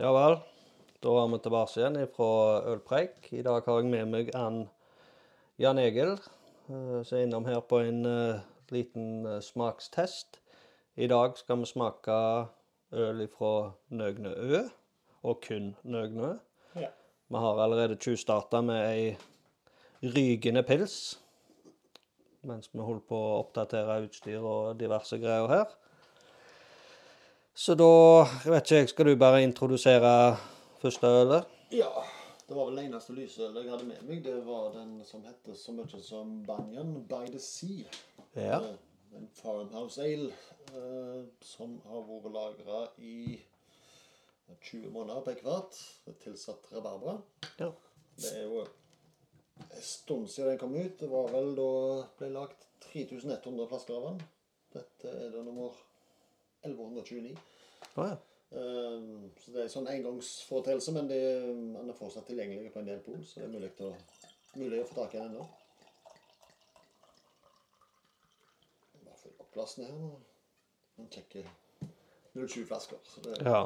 Ja vel. Da er vi tilbake igjen fra Ølpreik. I dag har jeg med meg en Jan Egil, eh, som er innom her på en eh, liten eh, smakstest. I dag skal vi smake øl fra Nøgne Ø, og kun Nøgne Ø. Ja. Vi har allerede tjuvstarta med ei rygende pils. Mens vi holder på å oppdatere utstyr og diverse greier her. Så da jeg vet ikke jeg, Skal du bare introdusere første ølet? Ja, det var vel det eneste lysølet jeg hadde med meg. Det var den som heter så mye som Banyan by the Sea. Ja. Eh, En farmhouse ale eh, som har vært lagra i 20 måneder på hvert. Tilsatt rabarbra. ja. Det er jo en stund siden den kom ut. Det var vel da ble lagt 3100 flasker av den. Dette er det nummer 1129. Oh, ja. Um, så det er en sånn engangsforeteelse, men det, den er fortsatt tilgjengelig på en del pol, så det er mulig, å, mulig å få tak i den ennå. Bare fylle opp plassen her nå. Man sjekker 07 flasker. Så det, ja.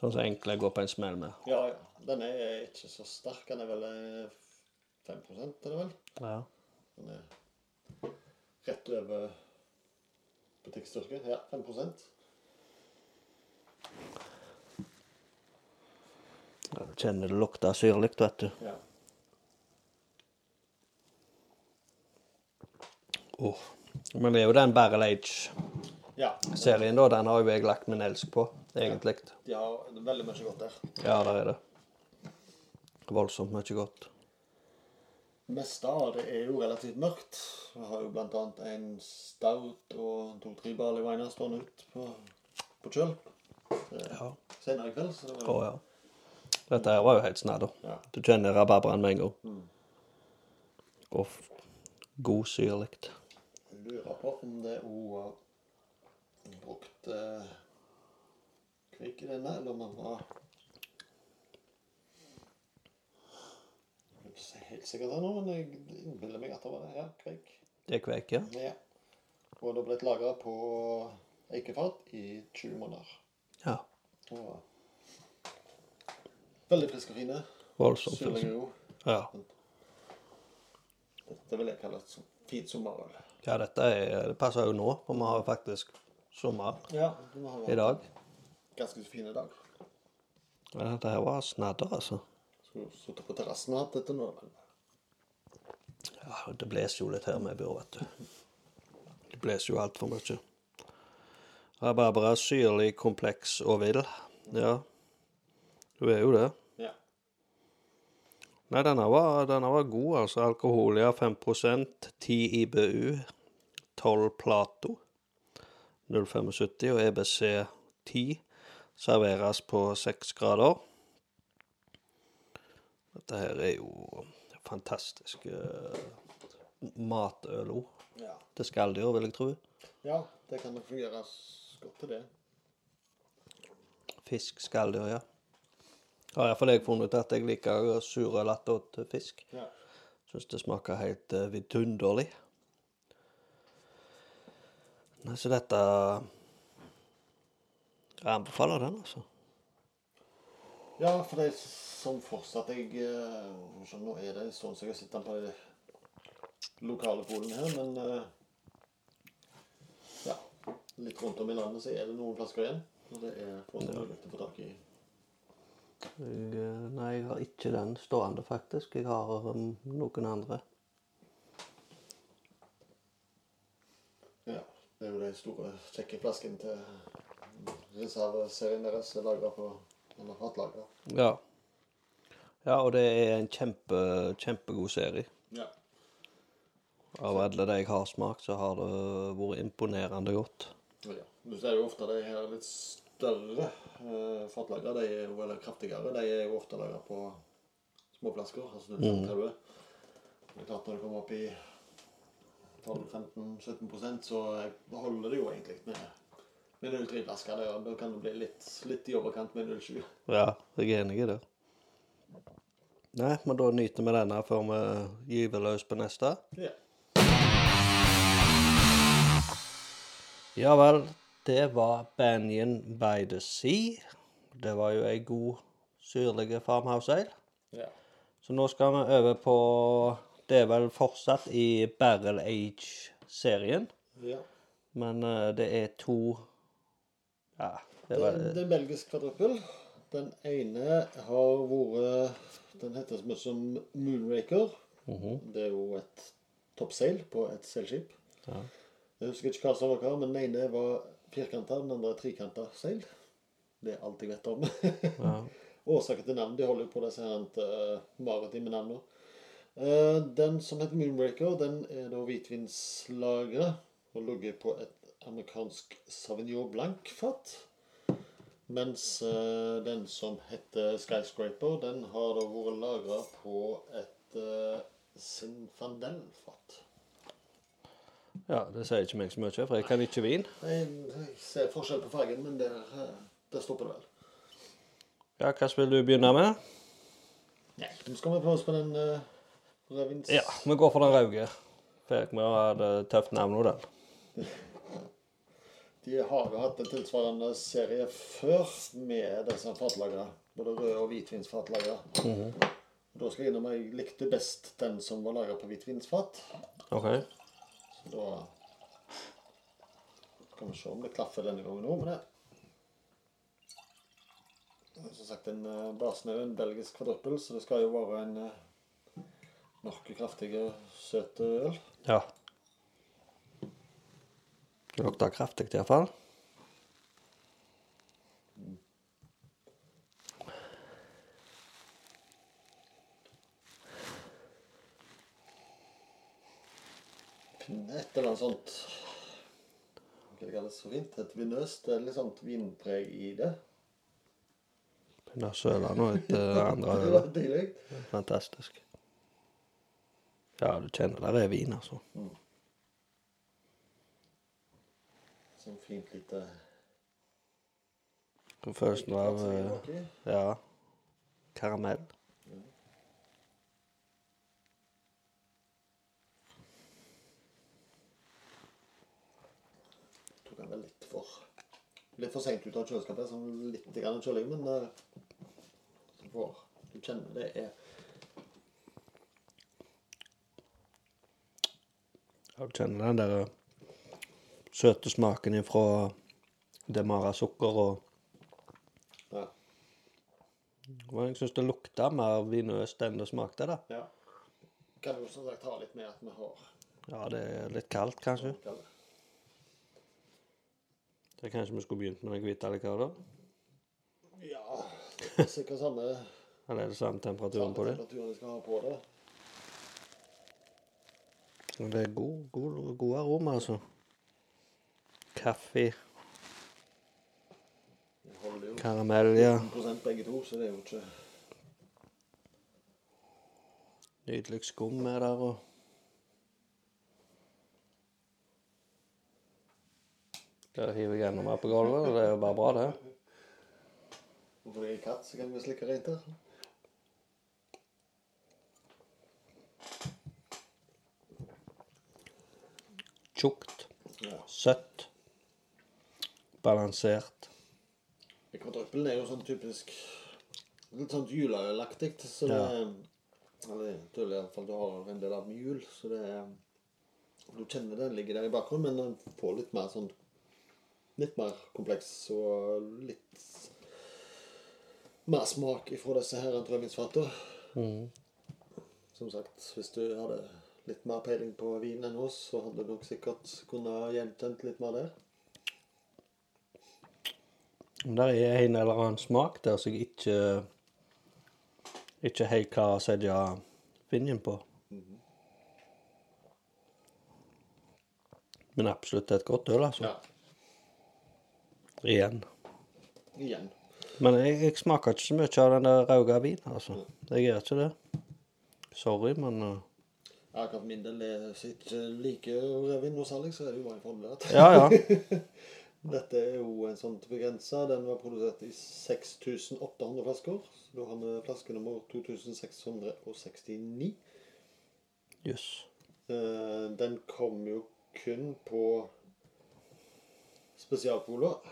Sånn som enkle går på en smell med. ja, ja. Den er ikke så sterk. Den er vel eh, 5 er det vel? Ja. Den er rett over butikkstyrke. Ja, 5 ja du kjenner det lukter syrlig, vet du. Ja. Åh. Men det er jo den Barrel Age-serien, ja. da. Den har jo jeg lagt min elsk på, egentlig. Ja, De har veldig mye godt der. Ja, der er det. Voldsomt mye godt. Meste av det er jo relativt mørkt. Vi har jo annet en stout og to-tre barley winer stående ut på, på kjøl. Ja. Senere i kveld. Så det var, ja. Dette her var jo helt snadder. Ja. Du kjenner rabarbraen med en gang. Mm. Og god syrlig. jeg lurer på om det òg var brukt eh, kvikk i denne, eller om den var Jeg er ikke helt sikker nå, men jeg innbiller meg at det var det. Ja, kveik. Det er kveik, ja. Ja. Og det har blitt lagra på eikefat i 20 måneder. Ja. Og veldig frisk og fine. Voldsomt. Syrlige og Ja. Dette vil jeg kalle et fint sommerøl. ja, dette er, det passer jo nå, for vi har faktisk sommer Ja, har i dag. ganske fin dag. Ja, dette her var snadder, altså. Skulle sittet på terrassen og hatt dette nå, men Ja, det blåser jo litt her vi bor, vet du. Det blåser jo altfor mye. Rabarbra, syrlig, kompleks og vill. Ja, du er jo det. ja. Nei, denne var, denne var god, altså. Alkoholia 5% 10 IBU, 12 Plato, 0,75 og EBC 10. Serveres på 6 grader. Dette her er jo fantastisk uh, matøl òg. ja. Til skalldyr, vil jeg tro. Ja, det kan nok fungere godt til det. Fisk, skalldyr, ja. Har iallfall jeg funnet ut at jeg liker sure latter til fisk. Ja. Syns det smaker helt uh, vidunderlig. Nei, så dette Jeg anbefaler den, altså. ja, for de som fortsatt jeg eh, Nå er det en stund siden jeg sitter på de lokale polene her, men eh, ja. Litt rundt om i landet så er det noen flasker igjen. Og det er fortsatt mulig å få tak i. Jeg, eh, nei, jeg har ikke den stående, faktisk. Jeg har um, noen andre. Ja, det er jo de store kjekke flaskene til reserveserien deres er lagra på Eller fatlagra. Ja. Ja, og det er en kjempe, kjempegod serie. Ja. Av alle de jeg har smakt, så har det vært imponerende godt. ja. Du ser jo ofte de her litt større eh, fatlagra, de er jo eller kraftigere. De er jo ofte lagra på små flasker. Altså 0,30. Det er klart når det kommer opp i 12-15-17% så holder det jo egentlig med med 03-flasker. Da da kan det bli litt, litt i overkant med 07. Ja, jeg er enig i det. Nei, men da nyter vi denne før vi gyver løs på neste. Ja. Ja vel, det var Banyan by the Sea. Det var jo ei god, syrlig farmhouse ale. Ja. Så nå skal vi over på Det er vel fortsatt i Barrel Age-serien, ja. men uh, det er to Ja, det Det, er det vel er belgisk kvadruppel. Den ene har vært Den heter så mye som Moonraker. Mhm. Det er jo et toppseil på et seilskip. Ja. Jeg husker ikke hva som var hva, men den ene var firkanta, den andre trikanta seil. Det er alt jeg vet om. ja. Årsaken til navn, de holder jo på disse her uh, maritime navnene. Uh, den som heter Moonbreaker, den er da hvitvinslagra og ligger på et amerikansk Sauvignon Blanc-fat. Mens uh, den som heter Skyscraper, den har da vært lagra på et uh, Sinfandel-fat. ja, det sier ikke meg så mye, for jeg kan ikke vin. Jeg, jeg ser forskjell på fargen, men der, eh, der stopper det vel. Ja, hva vil du begynne med? Nei, nå skal vi prøve oss på den uh, rødvins... Ja, vi går for den rauge. Fikk vi ha et tøft navn nå, den. De har jo hatt en tilsvarende serie før med disse fatlagene. Både rød- og hvitvinsfatlagere. Da skal jeg innrømme jeg likte best den som var laga på hvitvinsfat. OK. Så da skal vi se om det klaffer denne gangen òg med det. Som sagt, en eh, basen er jo en belgisk kvadruppel, så det skal jo være en uh, kraftig kraftige, søt øl. Ja. Det lukter kraftig i hvert fall. Finne et eller annet sånt Hva det kalles så fint? Et vinøst? Det er litt sånt vinpreg i det. Begynner å søle nå etter det andre Det var deilig. Fantastisk. Ja, du kjenner det er vin, altså. Sånn fint lite Får Følelsen av eh, ja, karamell. Tok den vel litt for Litt for seint ut av kjøleskapet. Sånn litt grann kjøling, men uh, for, du kjenner det er Ja, du kjenner den der eh, søte smaken ifra demara sukker og Ja. Men jeg syns det lukta mer vinøst enn det smakte, da. ja. Kan jo som sagt ha litt med at vi har Ja, det er litt kaldt, kanskje. Det er kanskje vi skulle begynt med hvite likevel, da? ja. Det er sikkert samme, Eller er det samme temperaturen på det? temperaturen vi skal ha på det. Det er god, god, god aroma, altså. Kaffe, karamell, ja. 1 begge to, så det er jo ikke Nydelig skum er der, og Der hiver jeg enda mer på gulvet, og det er jo bare bra, det. Hvorfor jeg er katt, så kan vi slikke rent her. Tjukt, balansert. Kvadruppelen er jo sånn typisk Litt sånn juleølaktig. Så det Ja. er Eller tydelig iallfall du har en del av med jul, så det er Du kjenner den ligger der i bakgrunnen, men den får litt mer sånn Litt mer kompleks og litt mer smak ifra disse her rødvinsfatene. Mm. Som sagt, hvis du hadde litt mer peiling på vin enn oss, så hadde du nok sikkert kunnet gjenkjent litt mer der. Der er en eller annen smak der som jeg ikke ikke helt klarer å sette fingeren på. Men absolutt et godt øl, altså. Ja. Igjen. Igjen. Men jeg, jeg smaker ikke så mye av den der rauga vin, altså. Jeg gjør ikke det. Sorry, men uh, Ja, min del er sitt like rødvin noe særlig, så er det jo bare en fordel Ja, ja. Dette er jo en sånn begrensa. Den var produsert i 6800 flasker. Så da har vi flaske nummer 2669. Jøss. Yes. Den kom jo kun på spesialpoler.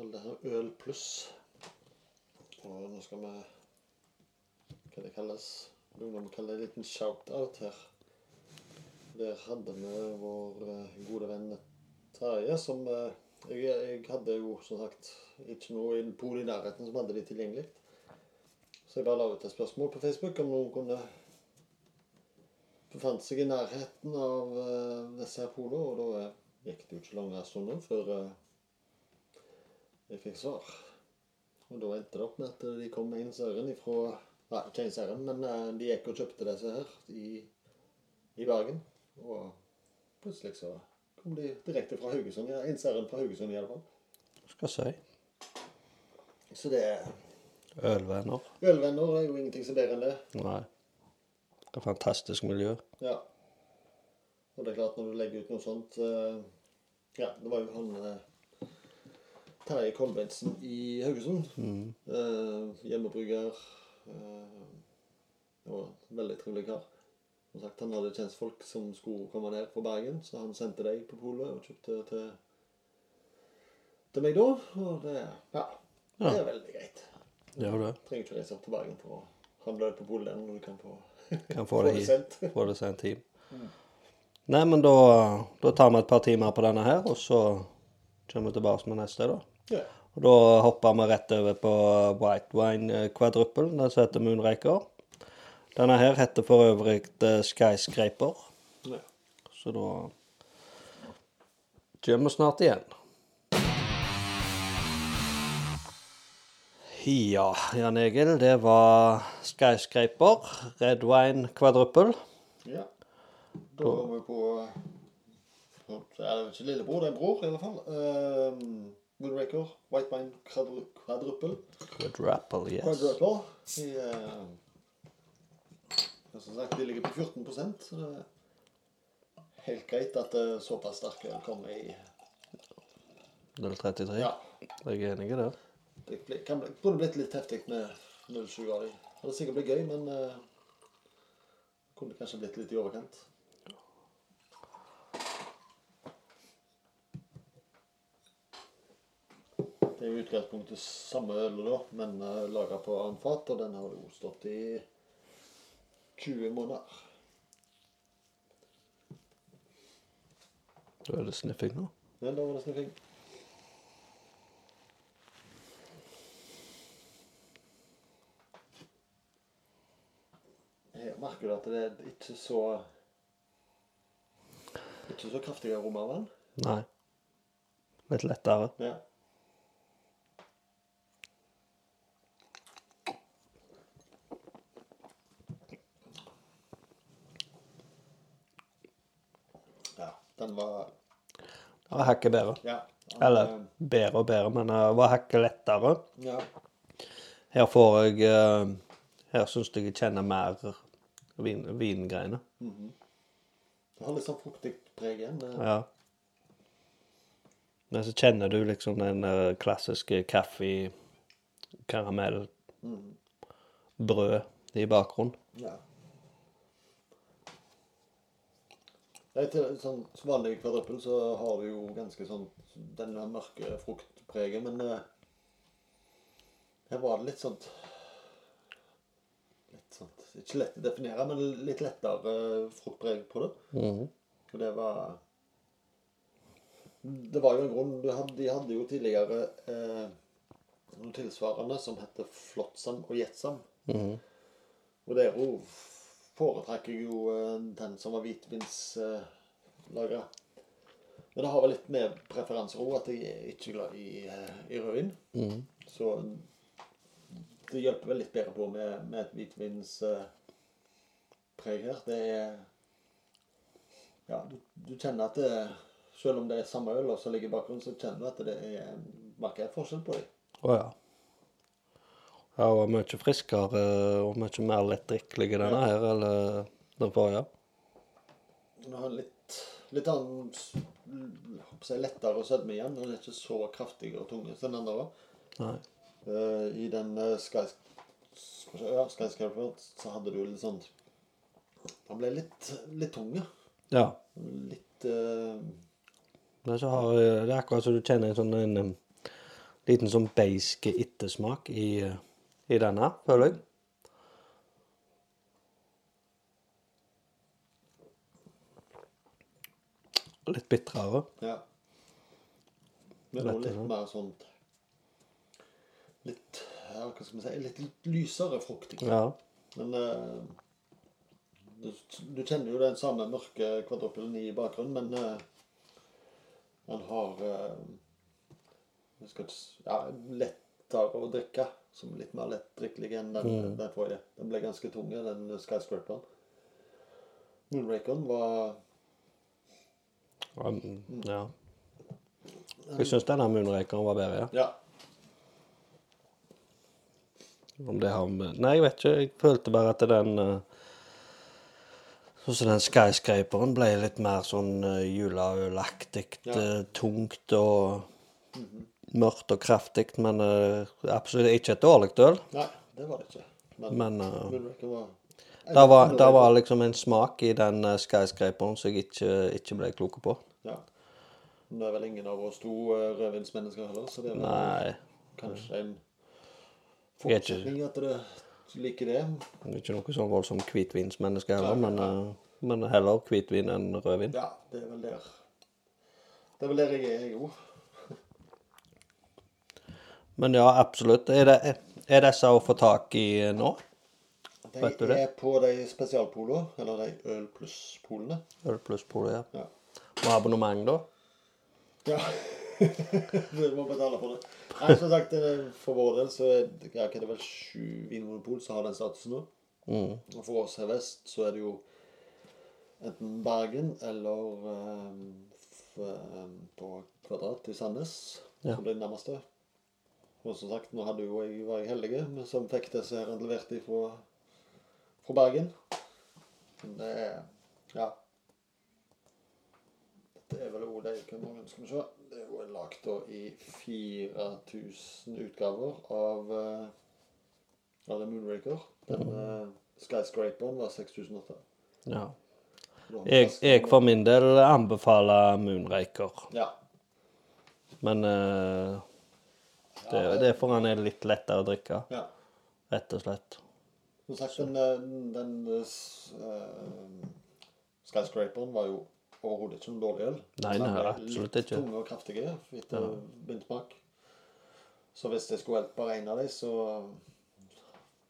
Eller Øl pluss. Og nå skal vi Hva det kalles? Ungdom kalle det en liten shout-out her. Der hadde vi vår eh, gode venn Terje, som eh, jeg, jeg hadde jo som sagt ikke noe pol i nærheten som hadde de tilgjengelig. Så jeg bare la ut et spørsmål på Facebook om noen kunne befant seg i nærheten av uh, disse her polene. og da eh, gikk det jo ikke lange stunden før uh, jeg fikk svar. Og da endte det opp med at de kom med innseren ifra Nei, ikke innseren, men de gikk og kjøpte disse her i, i Bergen. Og plutselig så kom de direkte fra Haugesund. Ja, innseren fra Haugesund i alle fall. Skal si. Så det er Ølvenner. Ølvenner er jo ingenting som er bedre enn det. Nei. Det er fantastisk miljø. Ja. Og det er klart, når du legger ut noe sånt eh, Ja, det var jo han eh, Terje Kolbensen i Haugesund. Eh, hjemmebrygger. Eh, og veldig trivelig kar. Som sagt, Han hadde tjenestefolk som skulle komme ned fra Bergen, så han sendte dem på polet og kjøpte til, til meg da. Og det, ja, det er veldig greit. Det er det. Trenger ikke reise opp til Bergen for å handle på polet når du kan få, Kan få det, sendt. få det sendt hjem. Nei, men da, da tar vi et par timer på denne her, og så kommer vi tilbake med neste, da. Ja. Og da hopper vi rett over på White Wine Quadruple, den som heter Moonraker. Denne her heter for øvrig eh, Skyscraper, Ja. så da kommer vi snart igjen. Ja, Jan Egil, det var Skyscraper, Red Wine Quadruple. Ja. Da var vi på er det ikke lillebror, det er en bror i alle fall. Um, Moonraker, White Wine Quadru- Quadruple. Quadruple, yes. Quadruple. I, uh, som sagt, de ligger på 14% så det er helt greit at uh, såpass sterke øl kommer i 033. Ja. Jeg er enig i det. Det ble, kan bli, kunne blitt litt heftig med 07 av dem. Det hadde sikkert blitt gøy, men uh, kunne kanskje blitt litt i overkant. Det er jo utgangspunktet samme øl da, men uh, laga på annet fat, og den har jo stått i 20 måneder. Da er det sniffing nå. Ja, da var det sniffing. Jeg merker du at det er ikke så Ikke så kraftig aroma av den. Nei. Litt lettere. Ja. Ja, den var Den var hakket bedre. Ja. den, Eller eh, bedre og bedre, men det var hakket lettere. Ja. Her får jeg eh, Her syns jeg jeg kjenner mer vin, vingreiene. Det har litt sånn fruktig preg igjen. det- Ja. Men så kjenner du liksom den klassiske kaffe, karamell, brød i bakgrunnen. Ja. Nei, til sånn vanlig kvadruppel så har du jo ganske sånn denne mørke fruktpreget, men eh, her var det litt sånt Litt sånt Ikke lett å definere, men litt lettere eh, fruktpreg på det. Mhm. Og det var Det var jo en grunn de hadde, de hadde jo tidligere eh, noe tilsvarende som heter Flottsam og Jetsam. Mhm. Og er jo foretrakk jeg jo eh, den som var hvitvinslagra. Men det har vel litt med preferanser òg, at jeg er ikke glad i, eh, i rødvin. Mm. Så det hjelper vel litt bedre på med, med et hvitvinspreg her. Det er Ja, du, du kjenner at det Selv om det er samme øl som ligger i bakgrunnen, så kjenner du at det er merker forskjell på dem. Oh, ja. Ja, og mye friskere og mye mer lettdrikkelig denne her, eller den forrige. Den har litt, litt annen jeg, lettere sødme igjen. Den er ikke så kraftig og tung som den var. Nei. Uh, I den uh, Sky, ja, Skyscraper så hadde du litt sånn Den ble litt, litt tung, ja. Ja. Litt uh, Men så har, eh, det er akkurat som du kjenner en sånn en, en liten sånn beiske ettersmak i, eh, i denne, føler jeg. Litt bitrere. Ja. Men også litt mer sånn Litt ja, hva skal vi si, litt, litt lysere fruktig. Ja. Men eh, du, du kjenner jo den samme mørke kvadruppelen i bakgrunnen, men eh, den har eh, jeg skal, ja, ja, lettere å drikke. Som er litt mer lettdrikkelig enn den, Mm. den forrige. Den ble ganske tung, den skyscraperen. Moonrakeren var Um, ja. Jeg syns denne Moonrakeren var bedre, ja. Om det har med Nei, jeg vet ikke. Jeg følte bare at den eh, Sånn som den skyscraperen ble litt mer sånn uh, juleølaktig. Ja. eh, tungt og mørkt og kraftig. Men uh, absolutt ikke et dårlig øl. Nei, det var det ikke. Men, Men uh, var det var, der var liksom en smak i den uh, skyscraperen som jeg ikke, ikke ble klok på. Ja. Men det er vel ingen av oss to uh, rødvinsmennesker heller, så det er vel Nei. kanskje en forutsetning at du liker det. Ikke noe sånn voldsomt hvitvinsmenneske heller, men, uh, men heller hvitvin enn rødvin. Ja, det er vel der Det er vel der jeg er, jeg òg. Men ja, absolutt. Er, det, er disse å få tak i nå? De Vet du det? er på de spesialpolene, eller de øl pluss-polene. Øl pluss polo, ja. Ja. Og abonnement, da? ja. du må betale for det. Nei, som sagt, eh, for vår del så er det, er det vel sju vinmonopol som har den statusen nå. Mm. Og for oss her vest så er det jo enten Bergen eller um, på Kvadrat i Sandnes Ja. som blir det nærmeste. Og som sagt, nå hadde jo jeg, var jeg heldig som fikk disse her levert fra, fra Bergen. Men det er Ja. Dette er vel òg de Hvor mange skal vi se? Det er jo lagd i 4000 utgaver av uh, av The Moonraker. Den eh, skyscraperen var 6008. Ja. Jeg, jeg for min del anbefaler Moonraker. Ja. Men eh, det, det er for han er litt lettere å drikke, ja. rett og slett. Som sagt, den, den, den uh, skyscraperen var jo overhodet ikke noen dårlig øl. Nei, nei, absolutt litt ikke. Tunge og kraftige etter bindsmak. Så hvis jeg skulle hjelpe bare én av dem, så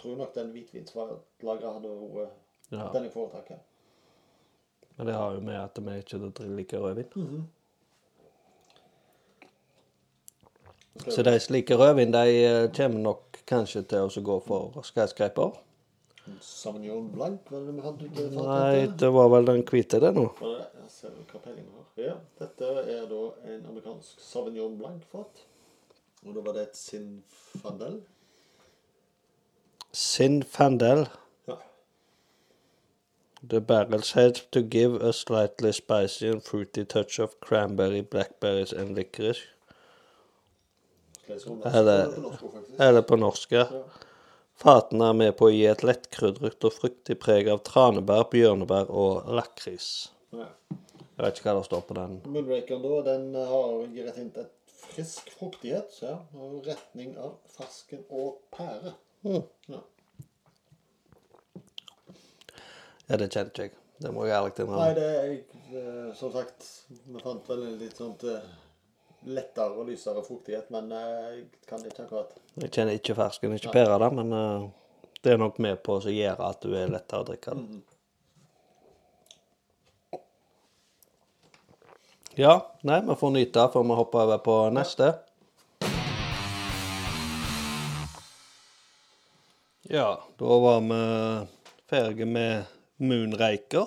tror jeg nok den hvitvinslageret hadde vært Ja. den jeg foretrekker. Men det har jo med at vi ikke drikker rødvin. Så de som liker rødvin, de eh, kommer nok kanskje til å gå for skyscraper. Sauvignon Blanc, var det vi fant ut? Nei, det var vel den hvite, det nå. Jeg ser hva peiling har. Ja, dette er da en amerikansk Sauvignon Blanc-fat. Og da var det et Sinfandel. Sinfandel. Ja. The barrels head to give a slightly spicy and fruity touch of cranberry, blackberries and licorice. Skal jeg skrive Er det- det på norsk ord, faktisk? Eller på norsk, ja. Ja. Fatene er med på å gi et lettkrydret og fruktig preg av tranebær, bjørnebær og lakris. Ja. Jeg vet ikke hva det står på den. Moonrakeren da, den har gir et hint et frisk fruktighet, ja, og retning av fersken og pære. Mm. Ja. Ja, det kjente jeg. Det må jeg ærlig Nei, innrømme. det er jeg, eh, som sagt, vi fant vel litt sånn eh, lettere og lysere fruktighet, men eh, jeg kan ikke akkurat. Jeg kjenner ikke fersken, ikke pæra, da, men uh, det er nok med på å gjøre at du er lettere å drikke. det. Ja, nei, vi får nyte før vi hopper over på neste. Ja, da var vi ferdige med Moonraker.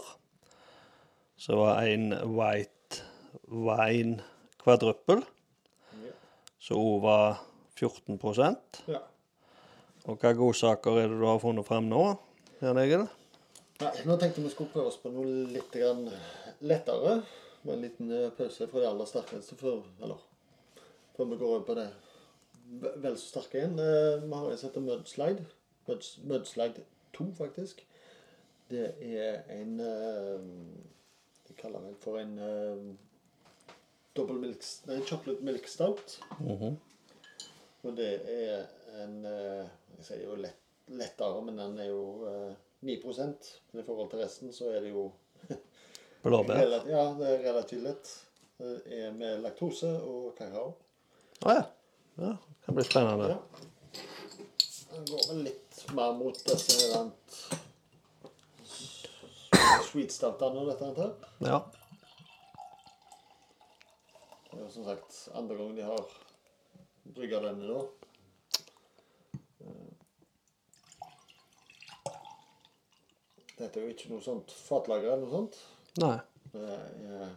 Så var en White Wine kvadruppel, Ja. som også var 14 ja. Og hva godsaker er det du har funnet fram nå, Jan Egil? Nei, nå tenkte vi skulle prøve oss på noe litt lettere. Med en liten eh, pause fra det aller sterkeste før, eller, før vi går over på det ve- vel så sterke igjen. Eh, Vi har en som heter Mudslide. Muds- Mudslide 2, faktisk. Det er en eh, De kaller den for en dobbel milk, nei, chocolate milk stout. Mhm. Og det er en, eh, Jeg sier jo lett, lettere, men den er jo eh, 9 Men i forhold til resten så er det jo Blåbær. Ja, det er relativt lett. Det er med laktose og kakao. Å ja. ja. Det kan bli spennende. Ja. Den går vel litt mer mot disse sweet stoutene og dette her. Ja. Det er jo som sagt andre gang de har brygga denne nå. Dette er jo ikke noe sånt fatlager eller noe sånt. Nei. Det er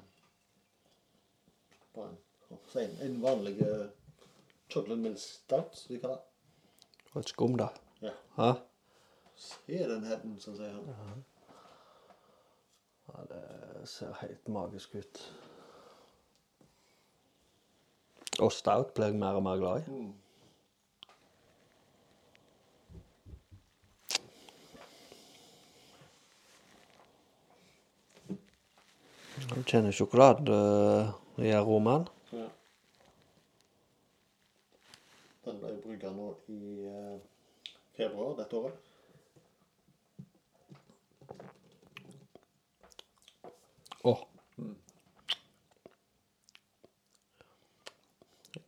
bare en, en vanlig eh, chocolate milk stout, som de kaller det. Og et skum, da. Ja. Ja. Se den headen, som sier han. ja. Det ser helt magisk ut. Og stout blir jeg mer og mer glad i. Mm. Du kjenner sjokolade øh, i aromaen. Ja. Den ble brygga nå i eh, februar dette året. Åh. Jeg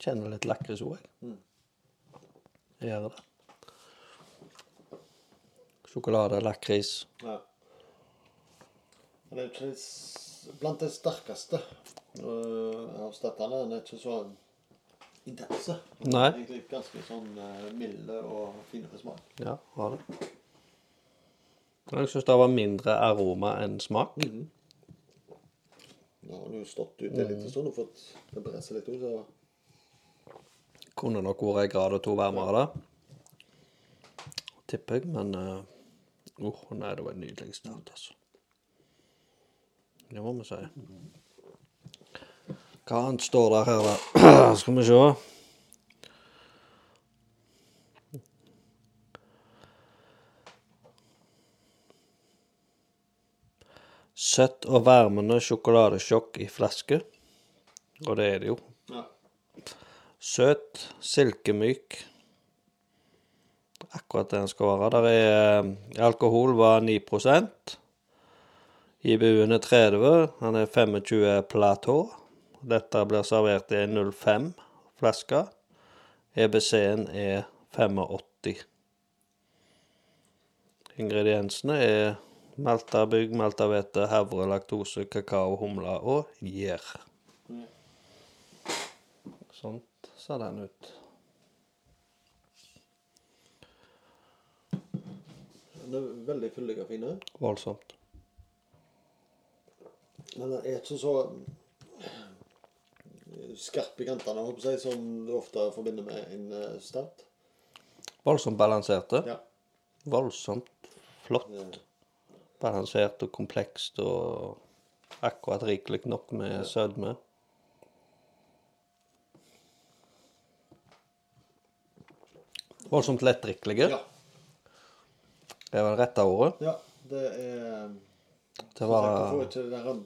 kjenner litt lakris òg, jeg. Mm. Jeg gjør det. Sjokolade, lakris. Ja. Den er ikke blant de sterkeste uh, av støttene. Den er ikke så intense. Nei. Egentlig ganske sånn uh, milde og finere smak. Ja, har det. Jeg syns det var mindre aroma enn smak. Nå har den jo stått ute en liten stund og fått det seg litt ut. Så Kunne nok vært en grad og to varmere, da. Tipper jeg, men uh, oh, Nei, det var en nydelig start, altså. Det må vi si. Hva annet står der her, da? Skal vi se. Søtt og varmende sjokoladesjokk i flaske. Og det er det jo. ja. Søt, silkemyk. Akkurat det den skal være. Der er eh, Alkohol var 9 IBU-en er 30. Han er 25 platå. Dette blir servert i 05 flaske. EBC-en er 85. Ingrediensene er maltabygg, maltahvete, havre, laktose, kakao, humle og gjær. Ja. Ser den ut. Den er veldig fyldig og fin. Voldsomt. Men den er ikke så skarp i kantene, håper jeg, som du ofte forbinder med en eh, stout. Voldsomt balanserte. Ja. Voldsomt flott. Ja. Balansert og komplekst og akkurat rikelig nok med sødme. Voldsomt lettdrikkelige. Ja. Det var det rette ordet. ja. Det er Det Du var får ikke den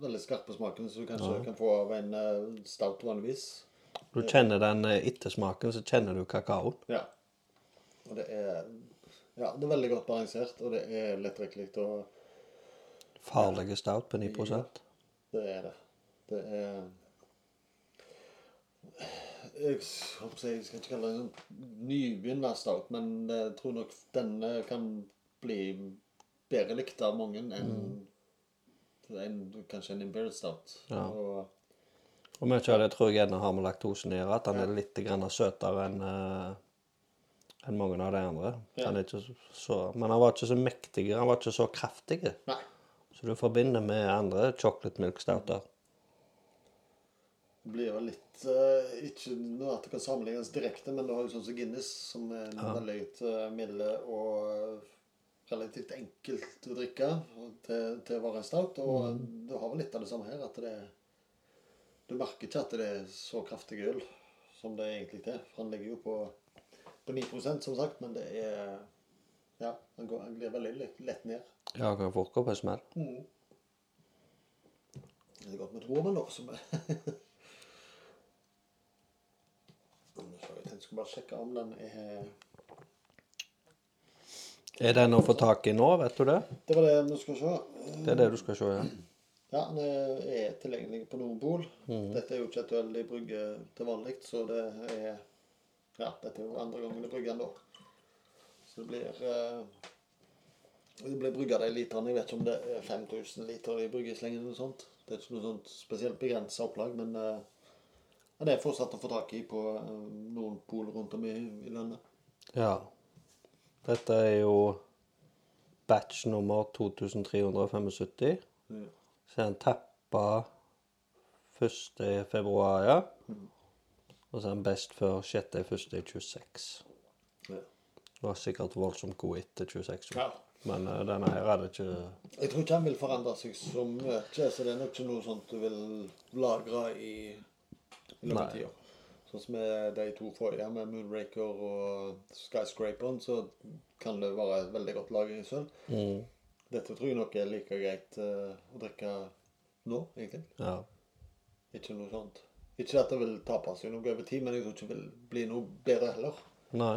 veldig skarpe smaken som du kanskje kan få av en eh, stout vanligvis. Du kjenner den eh, ettersmaken, så kjenner du kakaoen. Ja. Og det er Ja, det er veldig godt balansert, og det er lettdrikkelig og Farlige stout på 9% Det er det. Det er Jeg håper jeg skal ikke kalle det en nybegynnerstout, men jeg tror nok denne kan bli bedre likt av mange enn en, kanskje en Imperial Stout. Ja. Og, Og mye av det tror jeg gjerne har med laktosen å gjøre. At den er litt grann søtere enn eh, enn mange av de andre. Ja. Han så- men han var ikke så mektig. Han var ikke så kraftig. nei. Så du forbinder med andre chocolate milk stouter. Det blir jo litt uh, Ikke noe at det kan sammenlignes direkte, men du har jo sånn som Guinness, som er en veldig uh, milde og relativt enkelt å drikke til, til å være stout. Og du har vel litt av det samme her. at det Du merker ikke at det er så kraftig øl som det egentlig er. For han ligger jo på, på 9% som sagt, men det er Ja, han, går, han glir veldig lett, ned. Ja, han kan fort gå på en smell. Det er godt med to, men også med Nå skal bare sjekke om den er Er den å få tak i nå, vet du det? Det var det du skal se. Det er det du skal se, ja. Ja, den er tilgjengelig på Nordpol. Dette er jo ikke et øl de brygger til vanlig, så det er Ja, dette er jo andre gangen de brygger den da. Så det blir eh, Det blir brygga de literne. Jeg vet ikke om det er 5000 liter de brygger i slengen eller noe sånt. Det er ikke noe sånt spesielt begrensa opplag, men eh, men det er fortsatt å få tak i på eh, noen pol rundt om i, i landet. Ja. Dette er jo batch nummer 2375. Ja. Så er den tappa 1. februar, ja. Og så er den best før 6.1.26. Ja. Var sikkert voldsomt god etter 26. Ja. Men uh, denne her hadde ikke Jeg tror ikke han vil forandre seg så mye, så det er nok ikke noe sånt du vil lagre i, i løpet av tida. Sånn som med de to forrige, med Moonraker og Skyscraperen, så kan det være et veldig godt lagringssølv. mm, Dette tror jeg nok er like greit uh, å drikke nå, egentlig. Ja. Ikke noe sånt. Ikke at det vil tape seg noe over tid, men jeg tror ikke det vil bli noe bedre heller. Nei.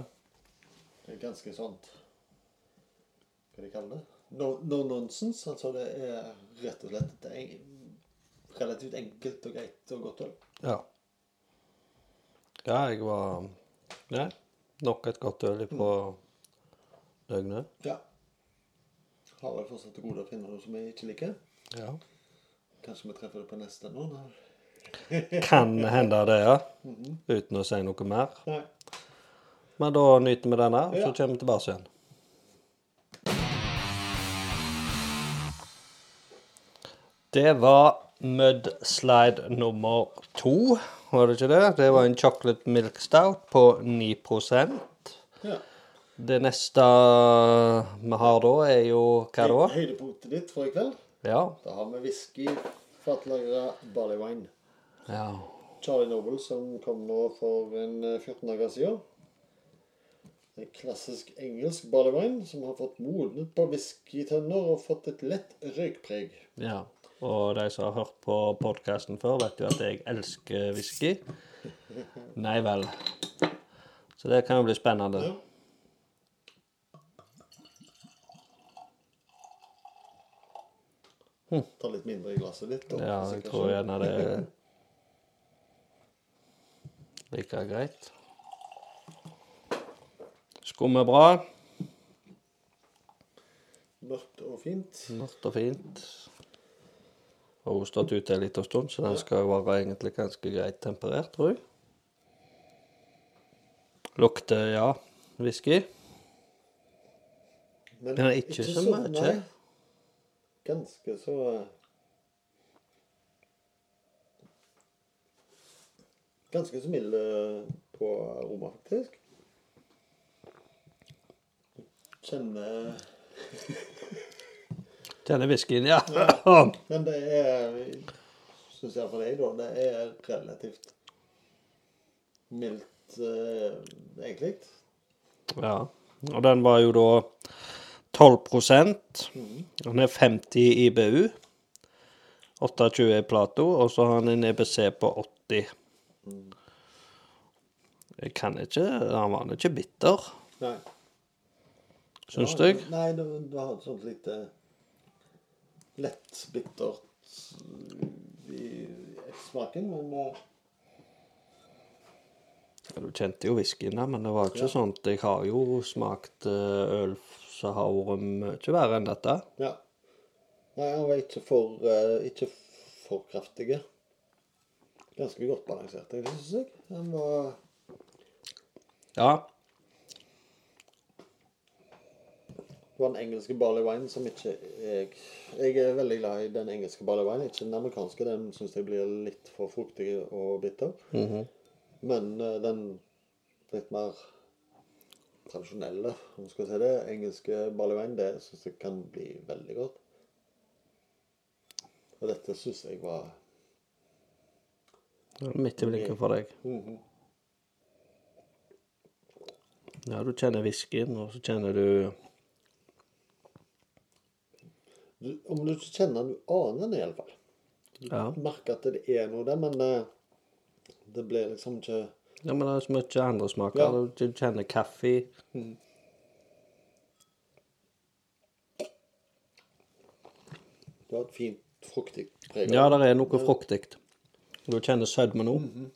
Det er ganske sånt Hva de kaller det? No, no nonsense. Altså det er rett og slett det er relativt enkelt og greit og godt øl. Ja. Ja, jeg var Nei. Nok et godt øl på døgnet. Ja. Har vel fortsatt til gode å finne noe som jeg ikke liker. Ja. Kanskje vi treffer det på neste nå? Kan hende det, ja. Uten å si noe mer. Nei. Men da nyter vi denne, og så Ja. kommer vi tilbake igjen. Det var Mudslide nummer to, var det ikke det? Det var en chocolate milk stout på 9% Ja. Det neste vi har da, er jo hva da? Høy- Høydepunktet ditt for i kveld, Ja. da har vi whisky, fatlagra barley wine. ja. Charlie Noble som kom nå for en eh, 14 dager siden. En klassisk engelsk barley wine som har fått modnet på whiskytønner og fått et lett røykpreg. ja. Og de som har hørt på podkasten før, vet jo at jeg elsker whisky. Nei vel. Så det kan jo bli spennende. Ja. Ta litt mindre i glasset ditt. da, Ja, jeg tror gjerne det er like greit. Skummer bra. Mørkt og fint. Mørkt og fint. Har hun stått ute en liten stund, så den skal være egentlig ganske greit temperert, tror jeg. Lukter, ja, whisky. Men Men ikke så mye. nei. Ganske så eh, Ganske så mild eh, på aroma, faktisk. Kjenner Denne whiskyen, ja. Men det er Syns jeg for deg, da. Det er relativt mildt, eh, egentlig. ja. Og den var jo da 12% Han er 50 IBU. 28 i Plato, og så har han en EBC på 80. Jeg kan ikke Han var ikke bitter, Nei. syns Ja, jeg. Nei, du, du har et sånt lite lett bittert i smaken, men ja, Du kjente jo whiskyen, men det var ikke Ja. at Jeg har jo smakt eh, øl som har vært mye verre enn dette. ja. Nei, han var ikke for, eh, ikke for kraftige. Ganske godt balansert, jeg syns jeg. Den var Ja. Var den engelske barley wine som ikke jeg Jeg er veldig glad i den engelske barley wine, ikke den amerikanske. Den syns jeg blir litt for fruktig og bitter. mhm. Men eh, den litt mer tradisjonelle, om skal si det, engelske barley wine, det syns jeg kan bli veldig godt. Og dette syns jeg var Midt i blinken for deg. Mhm. Ja, du kjenner whiskyen, og så kjenner du om du ikke kjenner den, du aner den iallfall. Du ja. merker at det er noe der, men eh, det blir liksom ikke Ja, men det er så mye andre smaker. Ja. Du kjenner kaffe. Mm. Du har et fint fruktig preg. Ja, det er noe fruktig. Du kjenner sødme nå. Mm -hmm.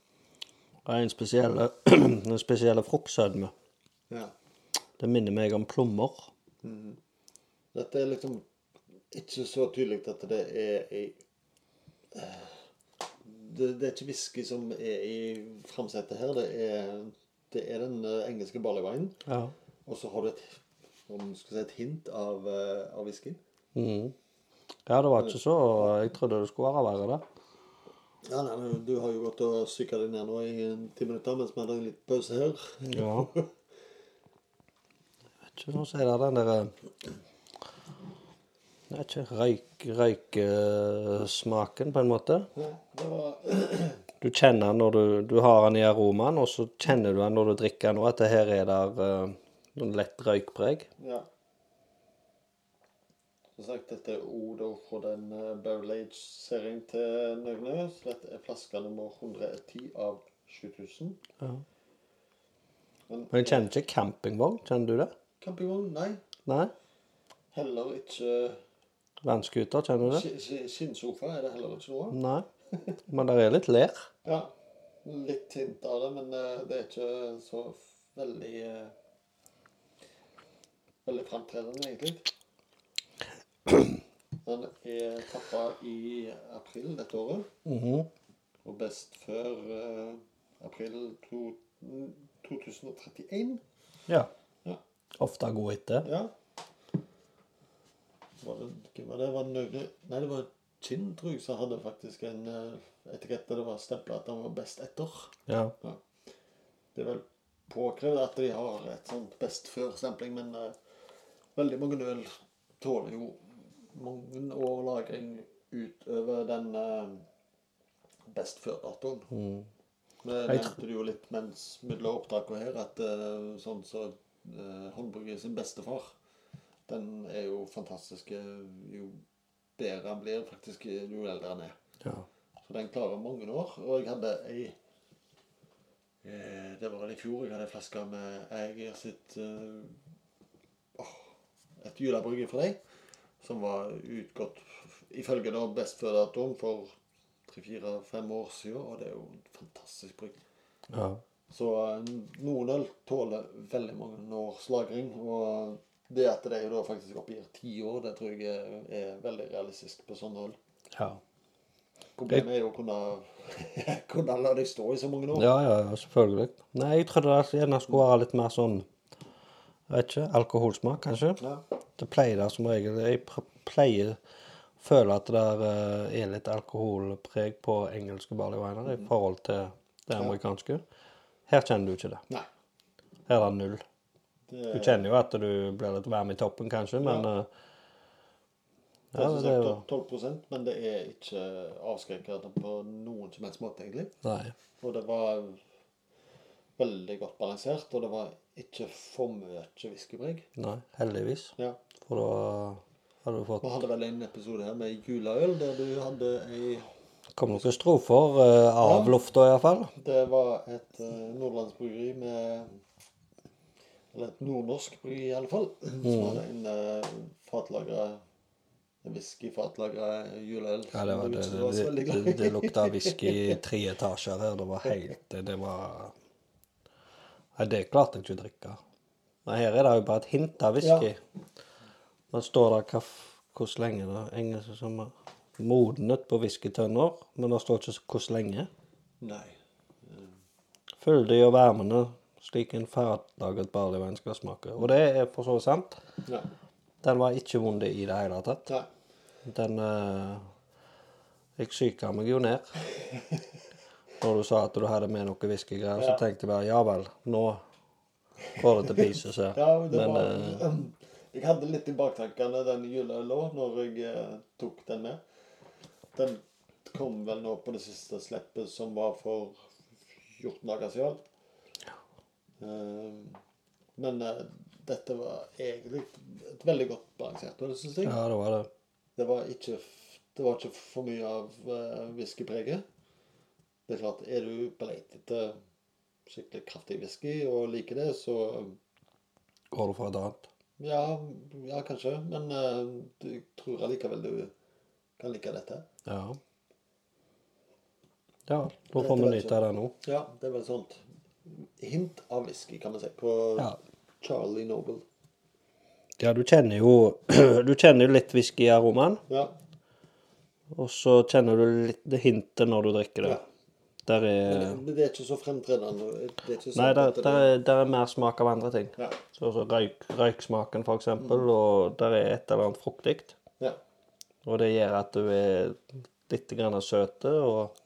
Det er en spesiell, en spesiell fruktsødme. Ja. Det minner meg om plommer. Mm. Dette er liksom ikke så tydelig at det er i eh, det, det er ikke whisky som er i framsetet her. Det er, det er den eh, engelske barleywinen. Ja. Og så har du et, si, et hint av, eh, av whisky. Mm. ja, det var ikke så Jeg trodde det skulle være verre, det. Ja, nei, men Du har jo gått og psyka deg ned nå i ti minutter mens vi hadde en liten pause her. Ja. Jeg vet ikke hva sier det, den der Det er ikke røyk, røykesmaken, på en måte. Ja, det var Du kjenner den når du, du har den i aromaen, og så kjenner du den når du drikker den, òg, at det her er der uh, noen lett røykpreg. Ja. Som sagt, dette er Odo fra den uh, Barrel Age-serien til Nøgne. Så dette er flaske nummer 110 av 7000. Ja. Men Men jeg kjenner ikke campingvogn, kjenner du det? campingvogn? Nei. Nei? Heller ikke Vannskuter, kjenner du det? sk- sk- Skinnsofa er det heller ikke noe av. Nei. Men det er litt ler. Ja. Litt hint av det, men uh, det er ikke så veldig uh, Veldig framtredende, egentlig. Den er tappa i april dette året. Mhm. Og best før eh, april to, 2031. Ja. Ja. Ofte god etter. Ja. Var det, hvem var det? Var det Nøgne? Nei, det var Kindrug som hadde faktisk en eh, etikett der det var stempla at han var best etter. Ja. Det er vel påkrevd at de har et sånt best før-stempling, men uh, veldig mange øl tåler jo mange år lagring utover den uh, best før-datoen. Mm. Det nevnte du jo litt mens mellom opptakene her, at uh, sånn så uh, håndbrygger sin bestefar, den er jo fantastisk jo bedre han blir, faktisk, jo eldre han er. ja. Så den klarer mange år. Og jeg hadde ei eh, Det var i fjor jeg hadde ei flaske med Eiger sitt eh, åh, Et julebrygge for deg. Som var utgått ifølge da best før datoen for tre-fire-fem år siden. Og det er jo en fantastisk brygg. ja. Så eh, noen øl tåler veldig mange års lagring. Og det at de da faktisk oppgir ti år, det tror jeg er, er veldig realistisk på sånne hold. ja. Problemet er jo å kunne, kunne la deg stå i så mange år. Ja, ja, ja, selvfølgelig. Nei, jeg trodde det gjerne skulle være litt mer sånn vet ikke, alkoholsmak, kanskje. Ja. Det pleier det som regel. Jeg pleier å føle at det der, eh, er litt alkoholpreg på engelske barleywiner i forhold til det amerikanske. Her kjenner du ikke det. Nei. Her er det null. Det, Du kjenner jo at du blir litt varm i toppen, kanskje, men Ja. eh, ja, det er jo sagt 12% men det er ikke avskrekkende på noen som helst måte, egentlig. Nei. Og det var veldig godt balansert, og det var ikke for mye whiskybrygg. Nei, heldigvis. Ja. For da hadde du fått Vi hadde vel en episode her med juleøl, der du hadde ei Kom noen strofer uh, av Ja. lufta, iallfall. Det var et uh, nordlandsbryggeri med Eller et nordnorsk bry, i alle fall. Mm. Som hadde en uh, fatlagra whisky-fatlagra juleøl. Ja, det, var, det, det, det, det lukta whisky i tre etasjer her. Det var helt Det, det var Nei, det klarte jeg ikke å drikke. Nei, her er det jo bare et hint av whisky. Da står det hva, hvor lenge det er. Engelsk som er modnet på whiskytønner, men det står ikke hvor lenge. Nei. Fyldig og varmende, slik en ferdiglaget barleyvin skal smake. Og det er for så vidt sant. Ja. Den var ikke vond i det hele tatt. Nei. Den uh, Jeg psyka meg jo ned. Når du sa at du hadde med noe whiskygreier, så tenkte jeg bare ja vel, nå går det til pieces her. Ja, det Men var, uh, jeg hadde litt i baktankene den juleøla når jeg uh, tok den med. Den kom vel nå på det siste slippet, som var for 14 dager siden. Eh, men eh, dette var egentlig et veldig godt balansert øl, syns jeg. ja, det var det. Det var ikke, det var ikke for mye av uh, whiskypreget. Det er klart, er du på leit etter skikkelig kraftig whisky og liker det, så Går du for et annet? ja, ja kanskje. Men eh, jeg tror allikevel du kan like dette. Ja. Ja, da får vi nyte av det nå. Ja, det er vel sånt hint av whisky, kan man si, på Ja. Charlie Noble. Ja, du kjenner jo Du kjenner jo litt whisky i aromaen, Ja. og så kjenner du litt det hintet når du drikker det. ja. Der er det, det er ikke så fremtredende. Det er ikke Nei, der, der, er, der er mer smak av andre ting. Ja. Så, så røyk, røyksmaken, for eksempel, og der er et eller annet fruktig. ja. Og det gjør at du er litt grann søte, og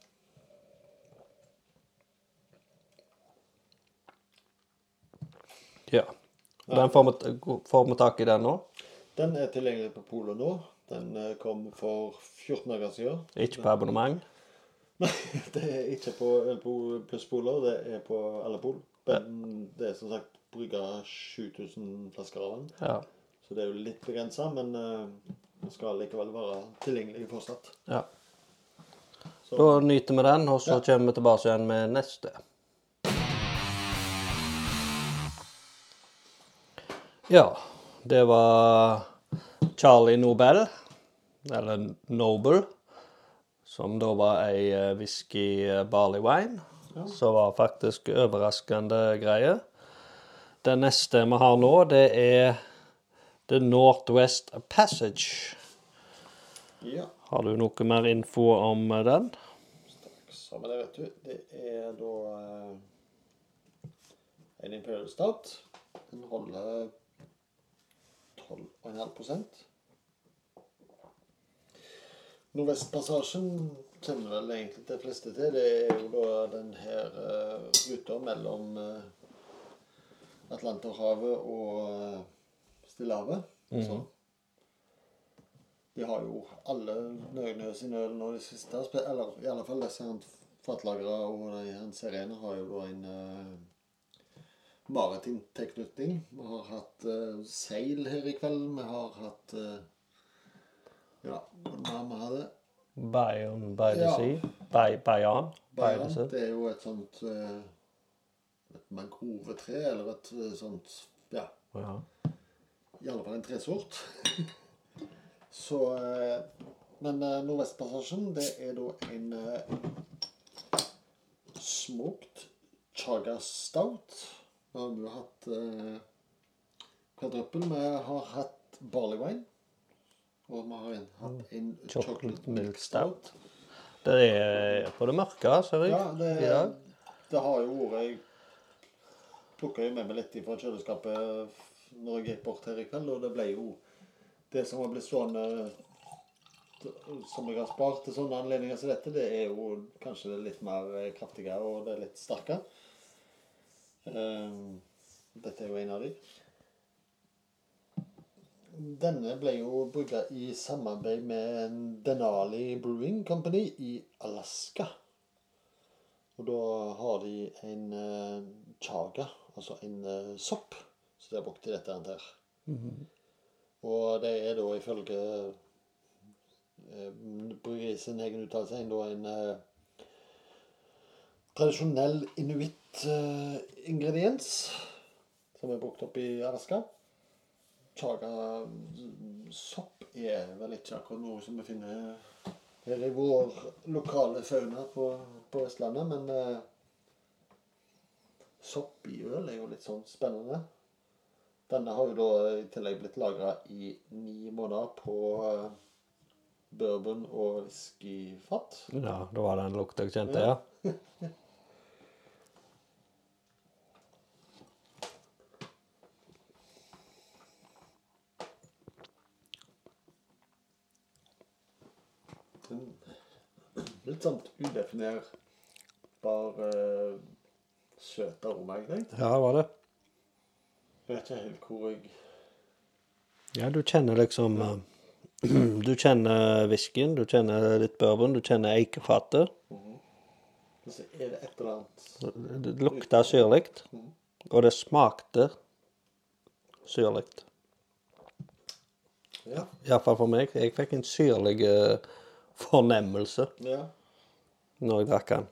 Ja. Og Den får vi, får vi tak i den nå. Den er tilgjengelig på polet nå. Den eh, kom for 14 dager siden. Ikke på abonnement. Nei, det er ikke på Ølpol pluss Poler, det er på alle pol. Men det er som sagt brygga 7000 flasker av den. Ja. Så det er jo litt begrensa, men eh, den skal likevel være tilgjengelig fortsatt. ja. Så Da nyter vi den, og så Ja. kommer vi tilbake igjen med neste. Ja, det var Charlie Nobel, eller Noble, som da var ei eh, whisky eh, barley wine, som var faktisk overraskende greie. Det neste vi har nå, det er The Northwest Passage. ja. Har du noe mer info om eh, den? Så, men det vet du, det er da en Imperial stat. Den holder 12,5 Nordvestpassasjen kjenner vel egentlig de fleste til. Det er jo da den her uh, ruta mellom uh, Atlanterhavet og uh, Stillehavet. Så de har jo alle nøgne sine øl nå de siste. Eller i alle fall disse her og de her seriene har jo da en uh, maritim tilknytning. Vi har hatt uh, seil her i kveld. Vi har hatt uh, Ja, hva vi hadde Bayon by the Ja. Sea. Bay, Bayern by the Bayern. Sea. Det er jo et sånt uh, Et mangrovetre, eller et sånt Ja, Ja. i alle fall en tresort. Så Men Nordvestpassasjen, det er da en smoked chaga stout. Vi har jo hatt eh, kvadruppel. Vi har hatt barley wine. Og vi har en, hatt en chocolate, milk stout. Det er på det mørke, ser jeg. Ja, det, ja. det har jo vært Jeg plukka jo med meg litt fra kjøleskapet når jeg gikk bort her i kveld, og det ble jo Det som har blitt stående som jeg har spart til sånne anledninger som dette, det er jo kanskje litt mer kraftigere og det er litt sterke. Ehm, dette er jo en av de. Denne ble jo brygga i samarbeid med Denali Brewing Company i Alaska. Og da har de en uh, chaga, altså en eh, sopp, som de har brukt i dette her. Og det er da ifølge bryggeriet sin egen uttalelse en, en eh, tradisjonell inuitt-ingrediens som er brukt opp i Alaska. Chaga-sopp er vel ikke akkurat noe som vi finner her i vår lokale fauna på, på Vestlandet, men eh, sopp i øl er jo litt sånn spennende. Denne har jo da i tillegg blitt lagra i ni måneder på eh, bourbon og whiskyfat. Ja, da var det en lukt jeg kjente, ja. Litt sånn udefinerbar uh, søt aroma, egentlig. Ja, var det. Jeg vet ikke helt hvor jeg Ja, du kjenner liksom ja. Du kjenner whiskyen, du kjenner litt bourbon, du kjenner eikefatet. Og så er det et eller annet Det lukta syrlig, og det smakte syrlig. Ja. Iallfall for meg. Jeg fikk en syrlig eh, fornemmelse ja. Når jeg drakk den.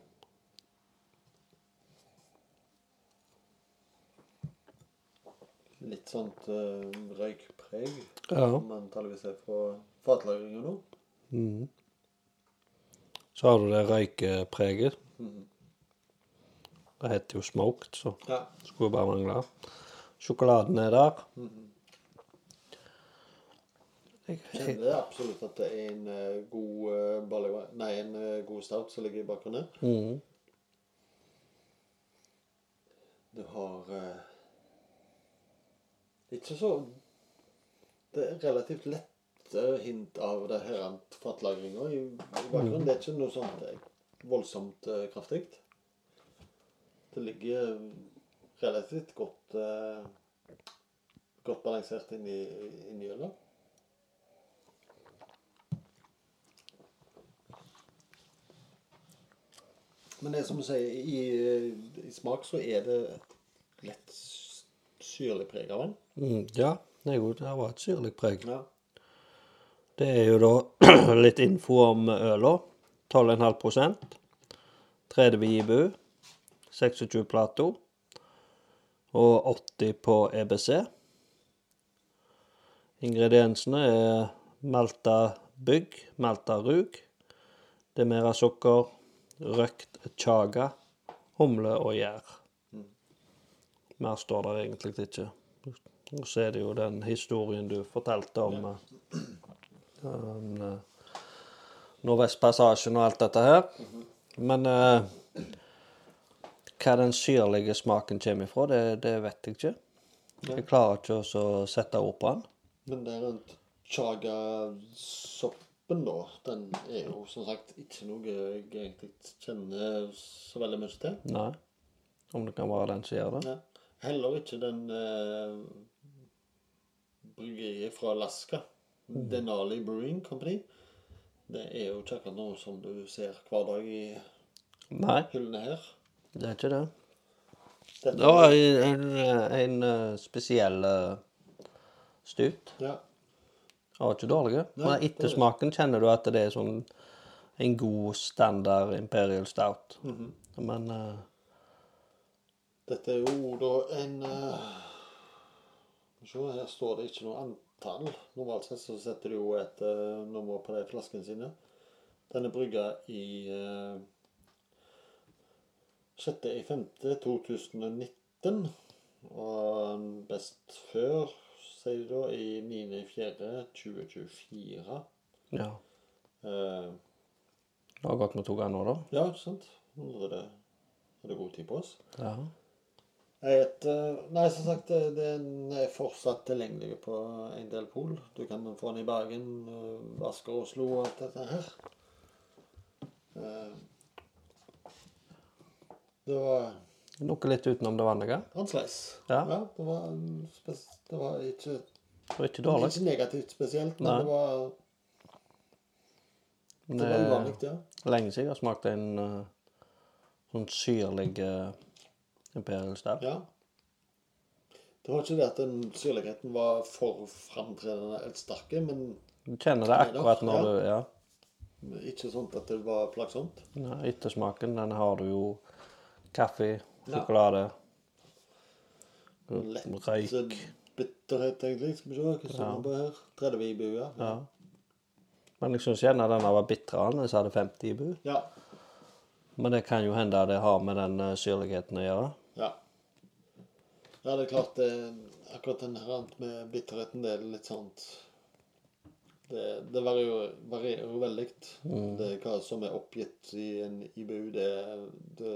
Litt sånt uh, røykpreg, Ja. som antakeligvis er fra fatlagringa nå. Så har du det røykepreget. Det heter jo smoked, så Ja. skulle bare mangle. Sjokoladen er der. Jeg, jeg, Kjenner absolutt at det er en eh, god uh, Barley Nei, en eh, god stout som ligger i bakgrunnen. mm, Du har Ikke så Det er relativt lette hint av det her fatlagringa i, i bakgrunnen. Det er ikke noe sånt voldsomt kraftig. Det ligger relativt godt Godt balansert inni inn i ølet. Men det er som du sier, i, i smak så er det et lett syrlig preg av den. mm, ja, det er jo, det var et syrlig preg. Ja. Det er jo da litt info om øla. 12,5% 30 IBU, 26 Plato og 80 på EBC. Ingrediensene er malta bygg, malta rug, demera sukker, røkt chaga, humle og gjær. Mer står der egentlig ikke. Og så er det jo den historien du fortalte om eh, um, eh, Nordvestpassasjen og alt dette her. Men uh, hva den syrlige smaken kommer ifra, det, det vet jeg ikke. Jeg klarer ikke å sette ord på den. Men det er rundt chaga-soppen, da, den er jo som sagt ikke noe jeg egentlig kjenner så veldig mye til. Nei. Om det kan være den som gjør det. Ja. Heller ikke den eh, bryggeriet fra Alaska. Denali Brewing Company. Det er jo ikke akkurat noe som du ser hver dag i Nei, hyllene her. det er ikke det. Dette, Det var en, en, en eh, spesiell uh, stut. ja, Den var ikke dårlig. Men ettersmaken kjenner du at det er sånn en god standard Imperial Stout. Men uh, dette er jo da en uh, Se, her står det ikke noe antall. Normalt sett så setter de jo et uh, nummer på de flaskene sine. Den er brygga i uh, 6.5.2019. Og best før, sier de da, i 9.4.2024. ja. Eh, Det har gått med to ganger nå, da. ja, ikke sant? Nå er det, er det god tid på oss. Ja. Et, eh, nei, som sagt, den er fortsatt tilgjengelig på en del pol. Du kan få den i Bergen, eh, Asker, Oslo og alt dette her. Eh, Det var Noe litt utenom det vanlige. annerledes. Ja. det, var, det var ikke, Det var ikke dårlig. ikke negativt spesielt, men Nei. det var, det var er uvanlig, ja. lenge siden jeg har smakt en uh, sånn syrlig uh, Imperial Stout. ja. Det var ikke det at den syrligheten var for framtredende eller sterke, men Du kjenner det akkurat når Ja. du Ja. ikke sånn at det var plagsomt. Nei, Ettersmaken, den har du jo kaffe, Ja. Sjokolade, Lett røyk. bitterhet, egentlig. Skal vi se hva som på her. 30 IBU, ja. Ja. Men jeg syns gjerne den var bitrere jeg hadde 50 IBU. Ja. Men det kan jo hende det har med den eh, syrligheten å gjøre. ja. Ja, det er klart det, Akkurat den her med bitterheten, det er litt sånn Det, det varierer, varierer veldig. Det hva som er oppgitt i en IBU, det, det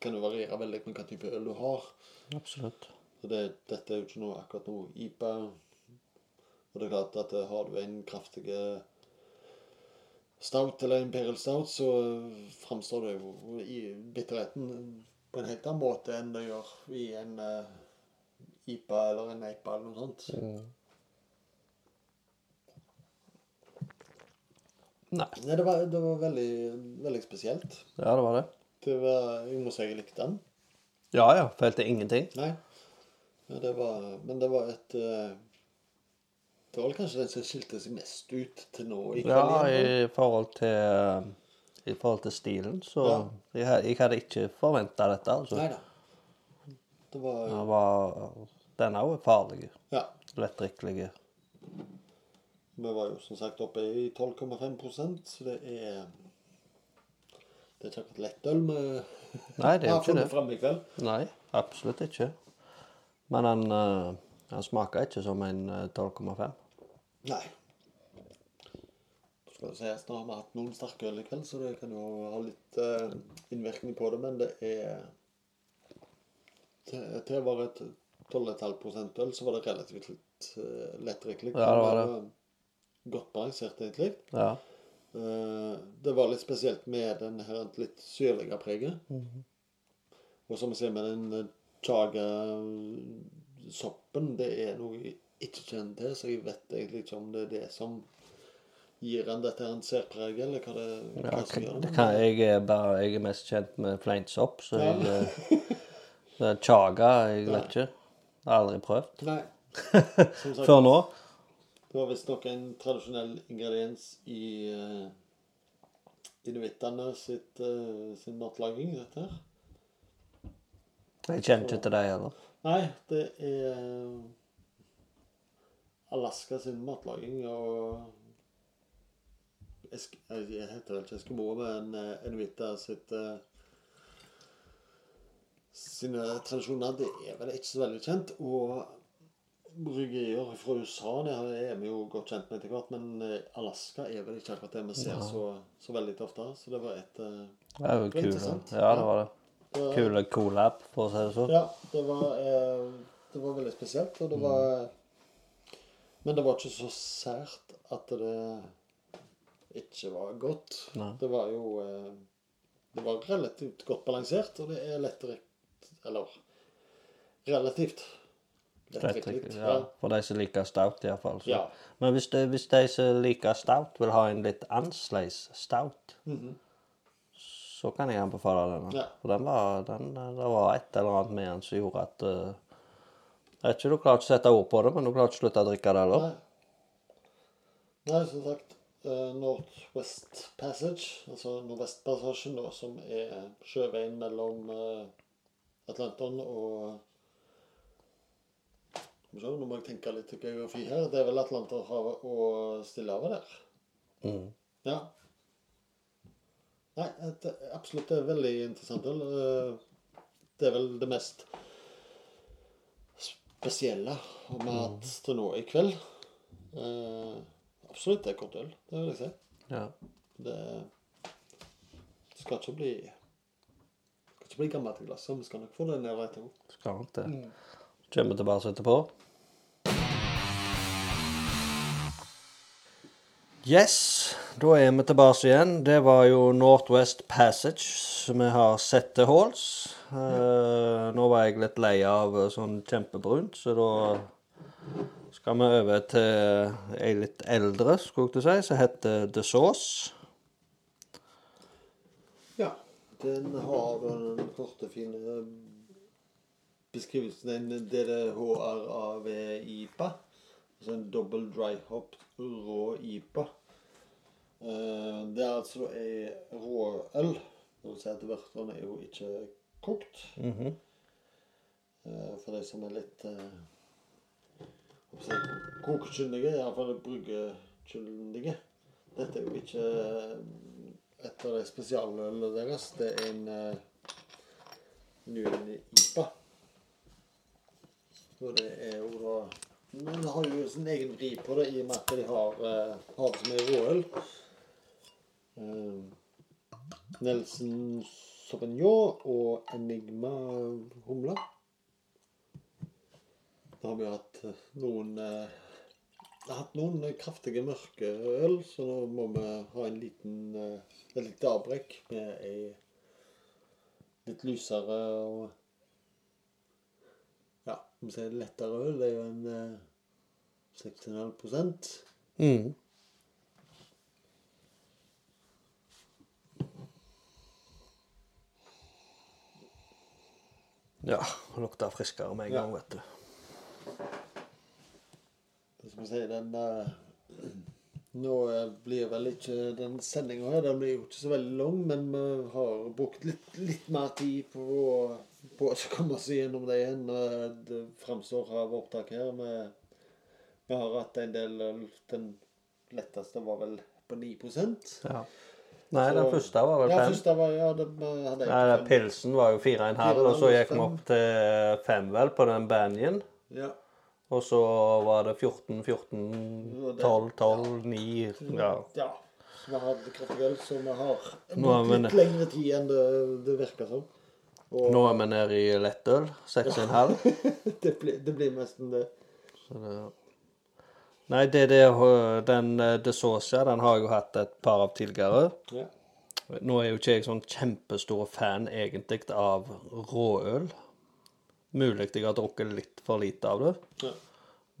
kan jo variere veldig med hva type øl du har. Absolutt. Så det, dette er jo ikke noe akkurat noe IPA. Og det er klart at eh, har du en kraftig stout eller imperial stout, så framstår det jo i bitterheten på en helt annen måte enn det gjør i en uh, IPA eller en EIPA eller noe sånt. Nei. Nei, det var, det var veldig, veldig spesielt. Ja, det var det. Det var, jeg må si jeg likte den. Ja ja, følte ingenting. Nei. Ja, det var, men det var et eh, Det var vel kanskje den som skilte seg mest ut til nå i Ja, i forhold til I forhold til stilen, så Ja. jeg, jeg hadde ikke forventa dette. altså. Nei da. Det var Den var Den òg er farlig. Ja. Lettdrikkelig. Vi var jo som sagt oppe i 12,5 så det er Det er ikke akkurat lettøl vi Nei, det er jo har ikke funnet det. fram i kveld. Nei, absolutt ikke. Men han, eh, han smaker ikke som en eh, 12,5. Nei. Så skal det sies, nå har vi hatt noen sterke øl i kveld, så det kan jo ha litt eh, innvirkning på det, men det er Til, til å være et 12,5 øl, så var det relativt litt uh, lettdrikkelig. Ja, det var det. Godt balansert, egentlig. Ja. Eh, det var litt spesielt med den her litt syrlige preget. Og som vi ser med den eh, chaga-soppen, det er noe jeg ikke kjenner til, så jeg vet egentlig ikke om det er det som gir han dette her en særpreg, eller hva det, Ja, som gjør det kan, jeg, er bare, jeg er mest kjent med fleinsopp, så jeg eh, det er Chaga, jeg vet ikke. Aldri prøvd. Nei. Før nå. Det var visstnok en tradisjonell ingrediens i uh, inuittene sitt, eh, sin matlaging, dette her. Jeg kjenner ikke til det heller. Nei, det er Alaska sin matlaging og Esk Jeg heter vel ikke Eskimo, men Enuita sitt uh, Sine tradisjoner, det er vel ikke så veldig kjent. Og bryggerier fra USA det er vi jo godt kjent med etter hvert, men eh, Alaska er vel ikke akkurat det vi ser så, så veldig ofte. Så det var et eh, Det var kule. interessant. Ja, det var det. Kule collab, for å si det sånn. Ja, det var, eh, det var veldig spesielt, og det var Men det var ikke så sært at det ikke var godt. Nei. Det var jo eh, Det var relativt godt balansert, og det er lettdrikk Eller relativt lettdrikkelig. Ja, for de som liker stout, iallfall. Ja. Men hvis de, hvis de som liker stout, vil ha en litt annerledes stout, så kan jeg anbefale denne. Ja. For den var, den, det var et eller annet med den som gjorde at uh, Jeg vet ikke, du klarer ikke å sette ord på det, men du klarer ikke å slutte å drikke det heller. Nei. Nei, som sagt uh, Northwest Passage, altså Nordvestpassasjen, som er sjøveien mellom uh, Atlanteren og Se, Nå må jeg tenke litt geografi her. Det er vel Atlanterhavet og Stillehavet der. Mm. Ja. Nei, et, absolutt det er veldig interessant. Eh, Det er vel det mest spesielle om har hatt til nå i kveld. Eh, absolutt det er kort øl, det vil jeg si. Ja. Det, det skal ikke bli det skal ikke bli gammelt i glasset. Vi skal nok få det ned etterpå. Skal nok det. Kommer tilbake etterpå. Yes, da er vi tilbake igjen. Det var jo Northwest Passage som vi har sett til halls. Uh, nå var jeg litt lei av sånn kjempebrunt, så da skal vi over til ei litt eldre, skulle jeg til å si, som heter The Sauce. Ja. Den har den korte, fine beskrivelsen. En DDHRAV-IPA. Altså en double dry hop rå IPA. Eh, Det er altså ei råøl. Det vil si at vørtene er jo ikke kokt. Mm -hmm. For de som er litt eh, si, kokekyndige, iallfall bryggekyndige. Dette er jo ikke et av de spesialølene deres. Det er en Nguyen IPA. Og det er jo da Men har jo sin egen vri på det i og med at de har, har det som er råøl. Uh, Nelson Sauvignon og Enigma humle. Da har vi hatt eh, noen eh, hatt noen kraftige mørke øl, så nå må vi ha en liten eh, et lite avbrekk med ei litt lysere og om vi lettere øl. Det er jo en eh, 6,5 Mm. Ja, lukter friskere med en Ja. gang, vet du. Det skal vi si, den eh, Nå eh, blir vel ikke den sendinga her den blir jo ikke så veldig lang, men vi har brukt litt, litt mer tid på, på å komme oss gjennom det igjen. eh, Det framstår av opptaket her. Vi, vi har hatt en del øl den letteste var vel på 9% Ja. Nei, den første var vel Ja, fem. første var ja, det hadde Nei, den pilsen var jo fire og en halv, og så gikk vi opp til 5, vel, på den banjen. Ja. Og så var det 14, 14, 12, 12, 9 Ja. ja. Så vi hadde kraftig øl, så vi har vi litt lengre tid enn det, det virker som. Og Nå er vi nede i lettøl. 6,5. det, blir, det blir nesten det. Så det Nei, det, det, den eh, De Sosia den har jeg jo hatt et par av tidligere. Ja. Nå er jo ikke jeg sånn kjempestor fan egentlig av råøl. Mulig jeg har drukket litt for lite av det. Ja.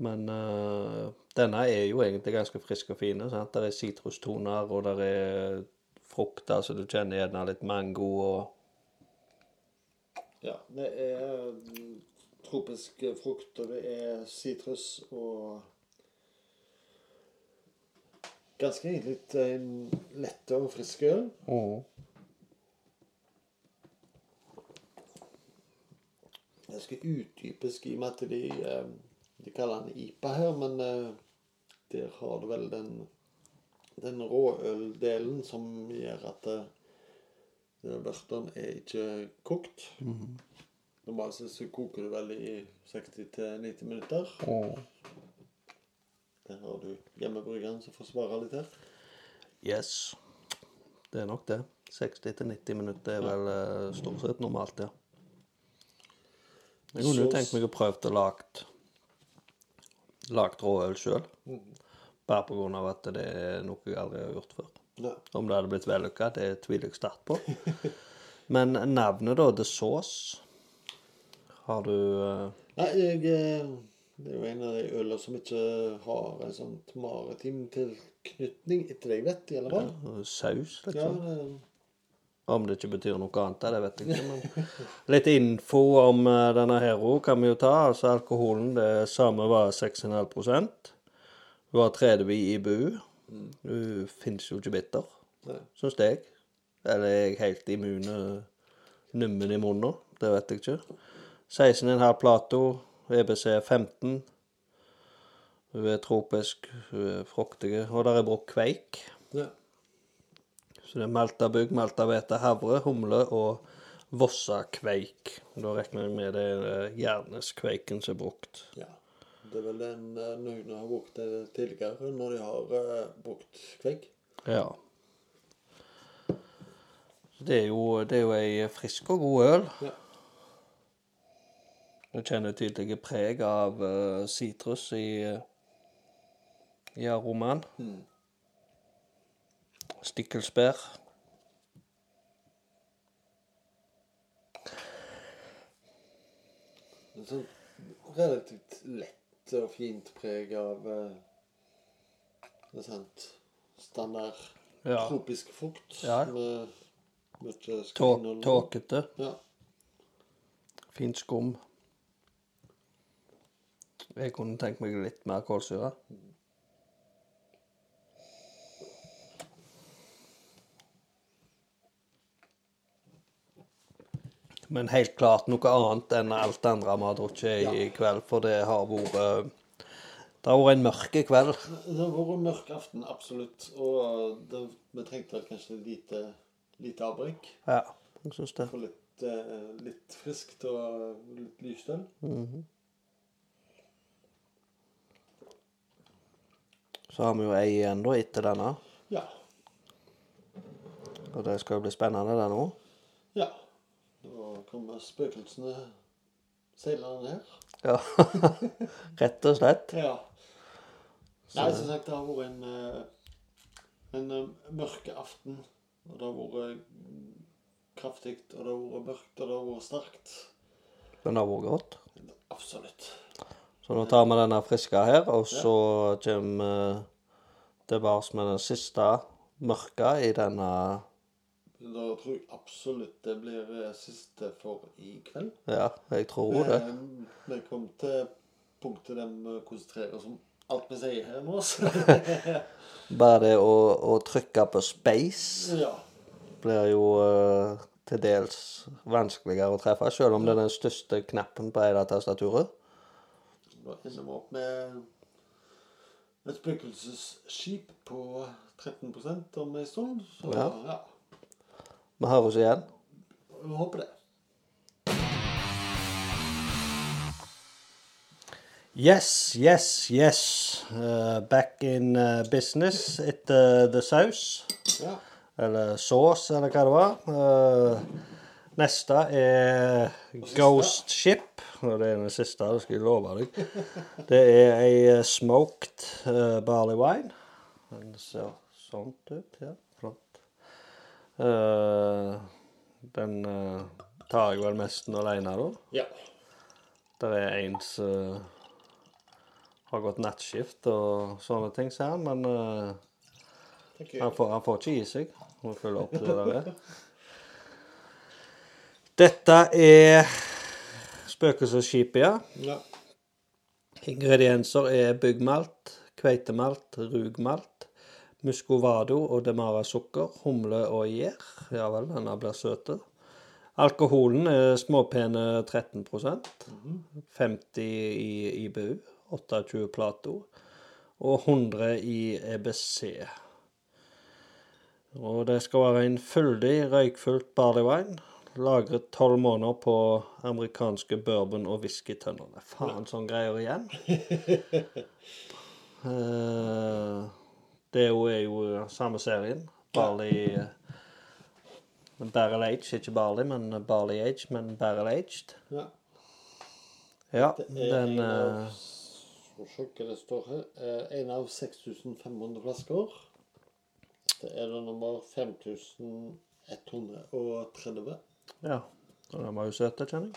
Men uh, denne er jo egentlig ganske frisk og fin. Der er sitrustoner, og der er frukter, så du kjenner gjerne litt mango og ja. Det er mm, tropisk frukt, og det er sitrus og Ganske egentlig litt lettere og friske øl. Jeg skal utdype i og med at de, eh, de kaller den IPA her, men eh, der har du vel den, den råøldelen som gjør at eh, er ikke kokt. Normalt sett så koker du vel i 60-90 minutter. Der har du hjemmebryggeren som får svare litt her. Yes. Det er nok det. 60-90 minutter er vel stort sett normalt, ja. Jeg kunne jo tenkt meg å prøve å lage lagt råøl sjøl. Bare på grunn av at det er noe jeg aldri har gjort før. Ja. Om det hadde blitt vellykka, det tviler jeg sterkt på. Men navnet, da, The Sauce Har du eh, Nei, jeg eh, Det er jo en av de ølene som ikke har en sånn maritim tilknytning, etter det jeg vet, i alle fall. saus, Ja, liksom? det, Om det ikke betyr noe annet, det vet jeg ikke. Men litt info om eh, denne her òg kan vi jo ta. Altså Alkoholen det samme var 6,5 Du har 30 i bu. Du fins jo ikke bitter, syns jeg. Eller er jeg helt immune nummen i munnen? Det vet jeg ikke. 16,5 Plato. EBC 15. Hun er tropisk, hun er fruktig. Og der er brukt kveik. Så det er meltabugg, bygg, havre, humle og vossakveik. Da regner jeg med det er hjerneskveiken som er brukt. ja. Det er vel den eh, noen har brukt det tidligere, når de har eh, brukt kveik. Ja. Det er jo, det er jo ei frisk og god øl. Ja. Du kjenner tydelig preg av sitrus uh, i, uh, i aromaen. Stikkelsbær. En sånn relativt lett og fint preg av eh, det er sant, standard Ja. tropisk frukt. Ja. Med mye tåkete. Ja. Fint skum. Jeg kunne tenkt meg litt mer kålsyre. Men helt klart noe annet enn alt det andre vi har drukket i kveld, for det har vært Det har vært en mørk kveld. Det har vært en mørk aften, absolutt. Og det, vi trengte kanskje lite, lite avbrekk. Ja, jeg syns det. For litt, eh, litt friskt og litt lyst øl. Så har vi jo ei igjen da etter denne, Ja. og det skal jo bli spennende, det nå. ja. Kommer spøkelsene seilende her. Ja, rett og slett. Ja. Nei, som sagt, det har vært en, eh, en eh, mørke aften. Og det har vært kraftig, og det har vært mørkt, og det har vært sterkt. Men det har vært godt. Absolutt. Så nå tar vi denne friske her, og så kommer vi tilbake med den siste mørke i denne Da tror jeg absolutt det blir eh, siste for i kveld. Ja, jeg tror det. Eh, Vi kom til punktet der vi konsentrerer oss om alt vi sier her nå. Bare det å, å trykke på space ja. blir jo uh, til dels vanskeligere å treffe, selv om det er den største knappen på hele tastaturet. Da ender vi opp med Et spøkelsesskip på 13% om en stund. Så Ja. ja. Vi høres igjen. Jeg håper det. Yes, yes, yes. Uh, back in uh, business etter the sauce. Ja. Eller sauce, eller hva det var. Uh, neste er Ghost Ship. Og det er den siste, det skal jeg love deg. Det er ei uh, smoked uh, barley wine. Den ser sånn ut. Ja. Uh, den uh, tar jeg vel nesten alene, da. ja. Der er en som har gått nattskift og sånne ting, ser han. Men han, får, han får ikke gi seg. Må følge opp det der. Dette er spøkelsesskipet, ja. Ja. Ingredienser er byggmalt, kveitemalt, rugmalt, muscovado og demara-sukker, humle og gjær. Ja vel, denne blir søte. Alkoholen er småpene 13% 50 i IBU, 28 Plato og 100 i EBC. Og det skal være en fyldig, røykfullt barleywine. Lagret tolv måneder på amerikanske bourbon- og whiskytønner. Er Faen, sånn greier igjen. Eh, det er jo, er jo samme serien. Barley eh, Barrel aged, ikke barley, men barley aged, men barrel aged. ja. Ja, den eh, Skal det står her. Eh, En av 6500 flasker. Det er det nummer 5130. Ja. Den var jo søt, kjenner jeg.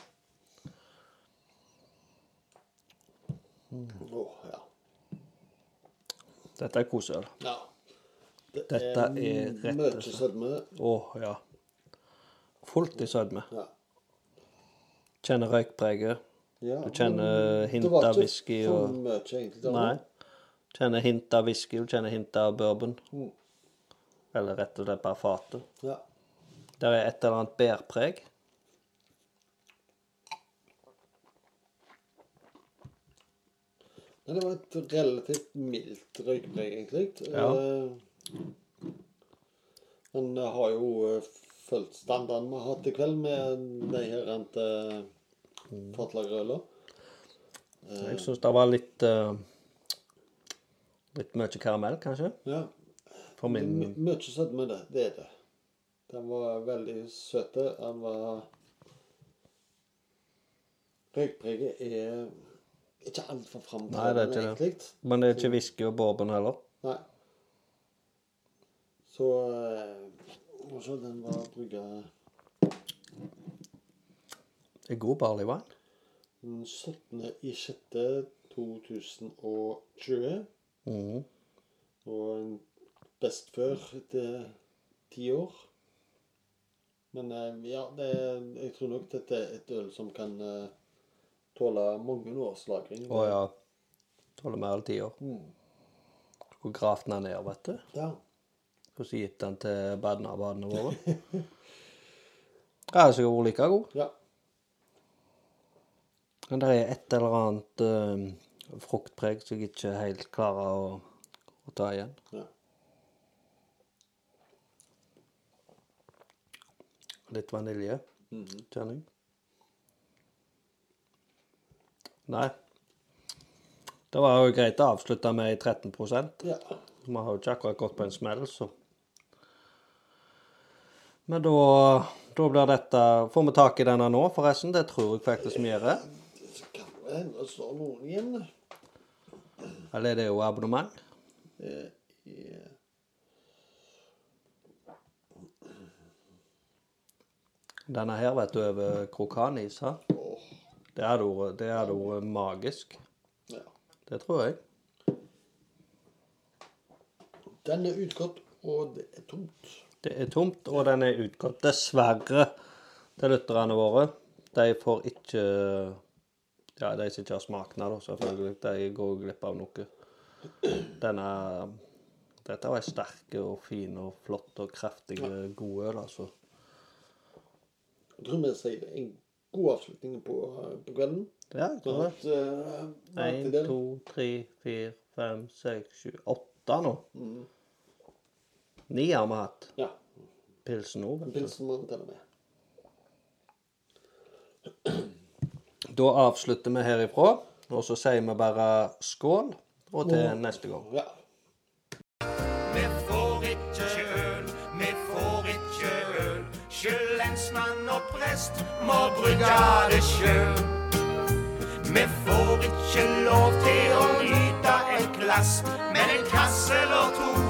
Å, ja. Dette er koseøl. ja. Det Dette er rett og mye slett- sødme. Å, ja. Fullt i sødme. Ja. Kjenner røykpreget. Ja, Du kjenner hint det var av ikke whisky for og- mye, egentlig. det var Nei. Kjenner hint av whisky, du kjenner hint av bourbon. Mm. Eller rett og slett bare fatet. Ja. Der er et eller annet bærpreg. Men det var et relativt mildt røykpreg, egentlig. Ja. Eh, Men jeg har jo eh, fulgt standarden vi har hatt i kveld med de her rente fatlagrøla. Jeg syns det var litt eh, Litt mye karamell, kanskje. Ja. For min My- Mye sødme, det. Det er det. Den var veldig søte. Den var Røykpreget er ikke altfor framtredende, egentlig. Men det er ikke whisky og bourbon heller. Nei. Så eh, Må se, den var brygga Det er god barley wine. den 17. i 6. 2020. Mhm. Og best før etter ti år. Men eh, ja, det, jeg tror nok dette er et øl som kan eh, tåle mange års lagring. Å ja. Tåler mer enn ti år. Mm. Skulle gravd den ned, vet du. Ja. Og så gitt den til badnabadene våre. Den det sikkert vært like god. ja. Men det er et eller annet uh, fruktpreg som jeg ikke helt klarer å, å ta igjen. ja. Litt vanilje, kjenner jeg. Nei. Det var jo greit å avslutte med i 13% ja. Vi har jo ikke akkurat gått på en smell, så Men da, da blir dette Får vi tak i denne nå, forresten? Det tror jeg faktisk vi gjør. Det kan hende det står noen igjen. Eller er det jo abonnement? Denne her, vet du, over krokanis, ha? Åh, Det hadde vært, det hadde vært magisk. ja. Det tror jeg. Den er utgått, og det er tomt. Det er tomt, og den er utgått. Dessverre til lytterne våre. De får ikke Ja, de som ikke har smakt den, selvfølgelig. De går glipp av noe. Denne Dette var sterk og fin og flott og kraftig god øl, altså. Jeg tror vi sier en god avslutning på, på kvelden. Ja, Sånn at Én, to, tre, fire, fem, seks, sju, åtte nå. Mm. Ni har vi hatt. Ja. Pilsen òg. En pilsen må vi telle med. Da avslutter vi herifra, og så sier vi bare skål, og til neste gang. Ja. Prest må brygge det sjøl. Vi får ikke lov til å nyte et glass, men en kasse eller to,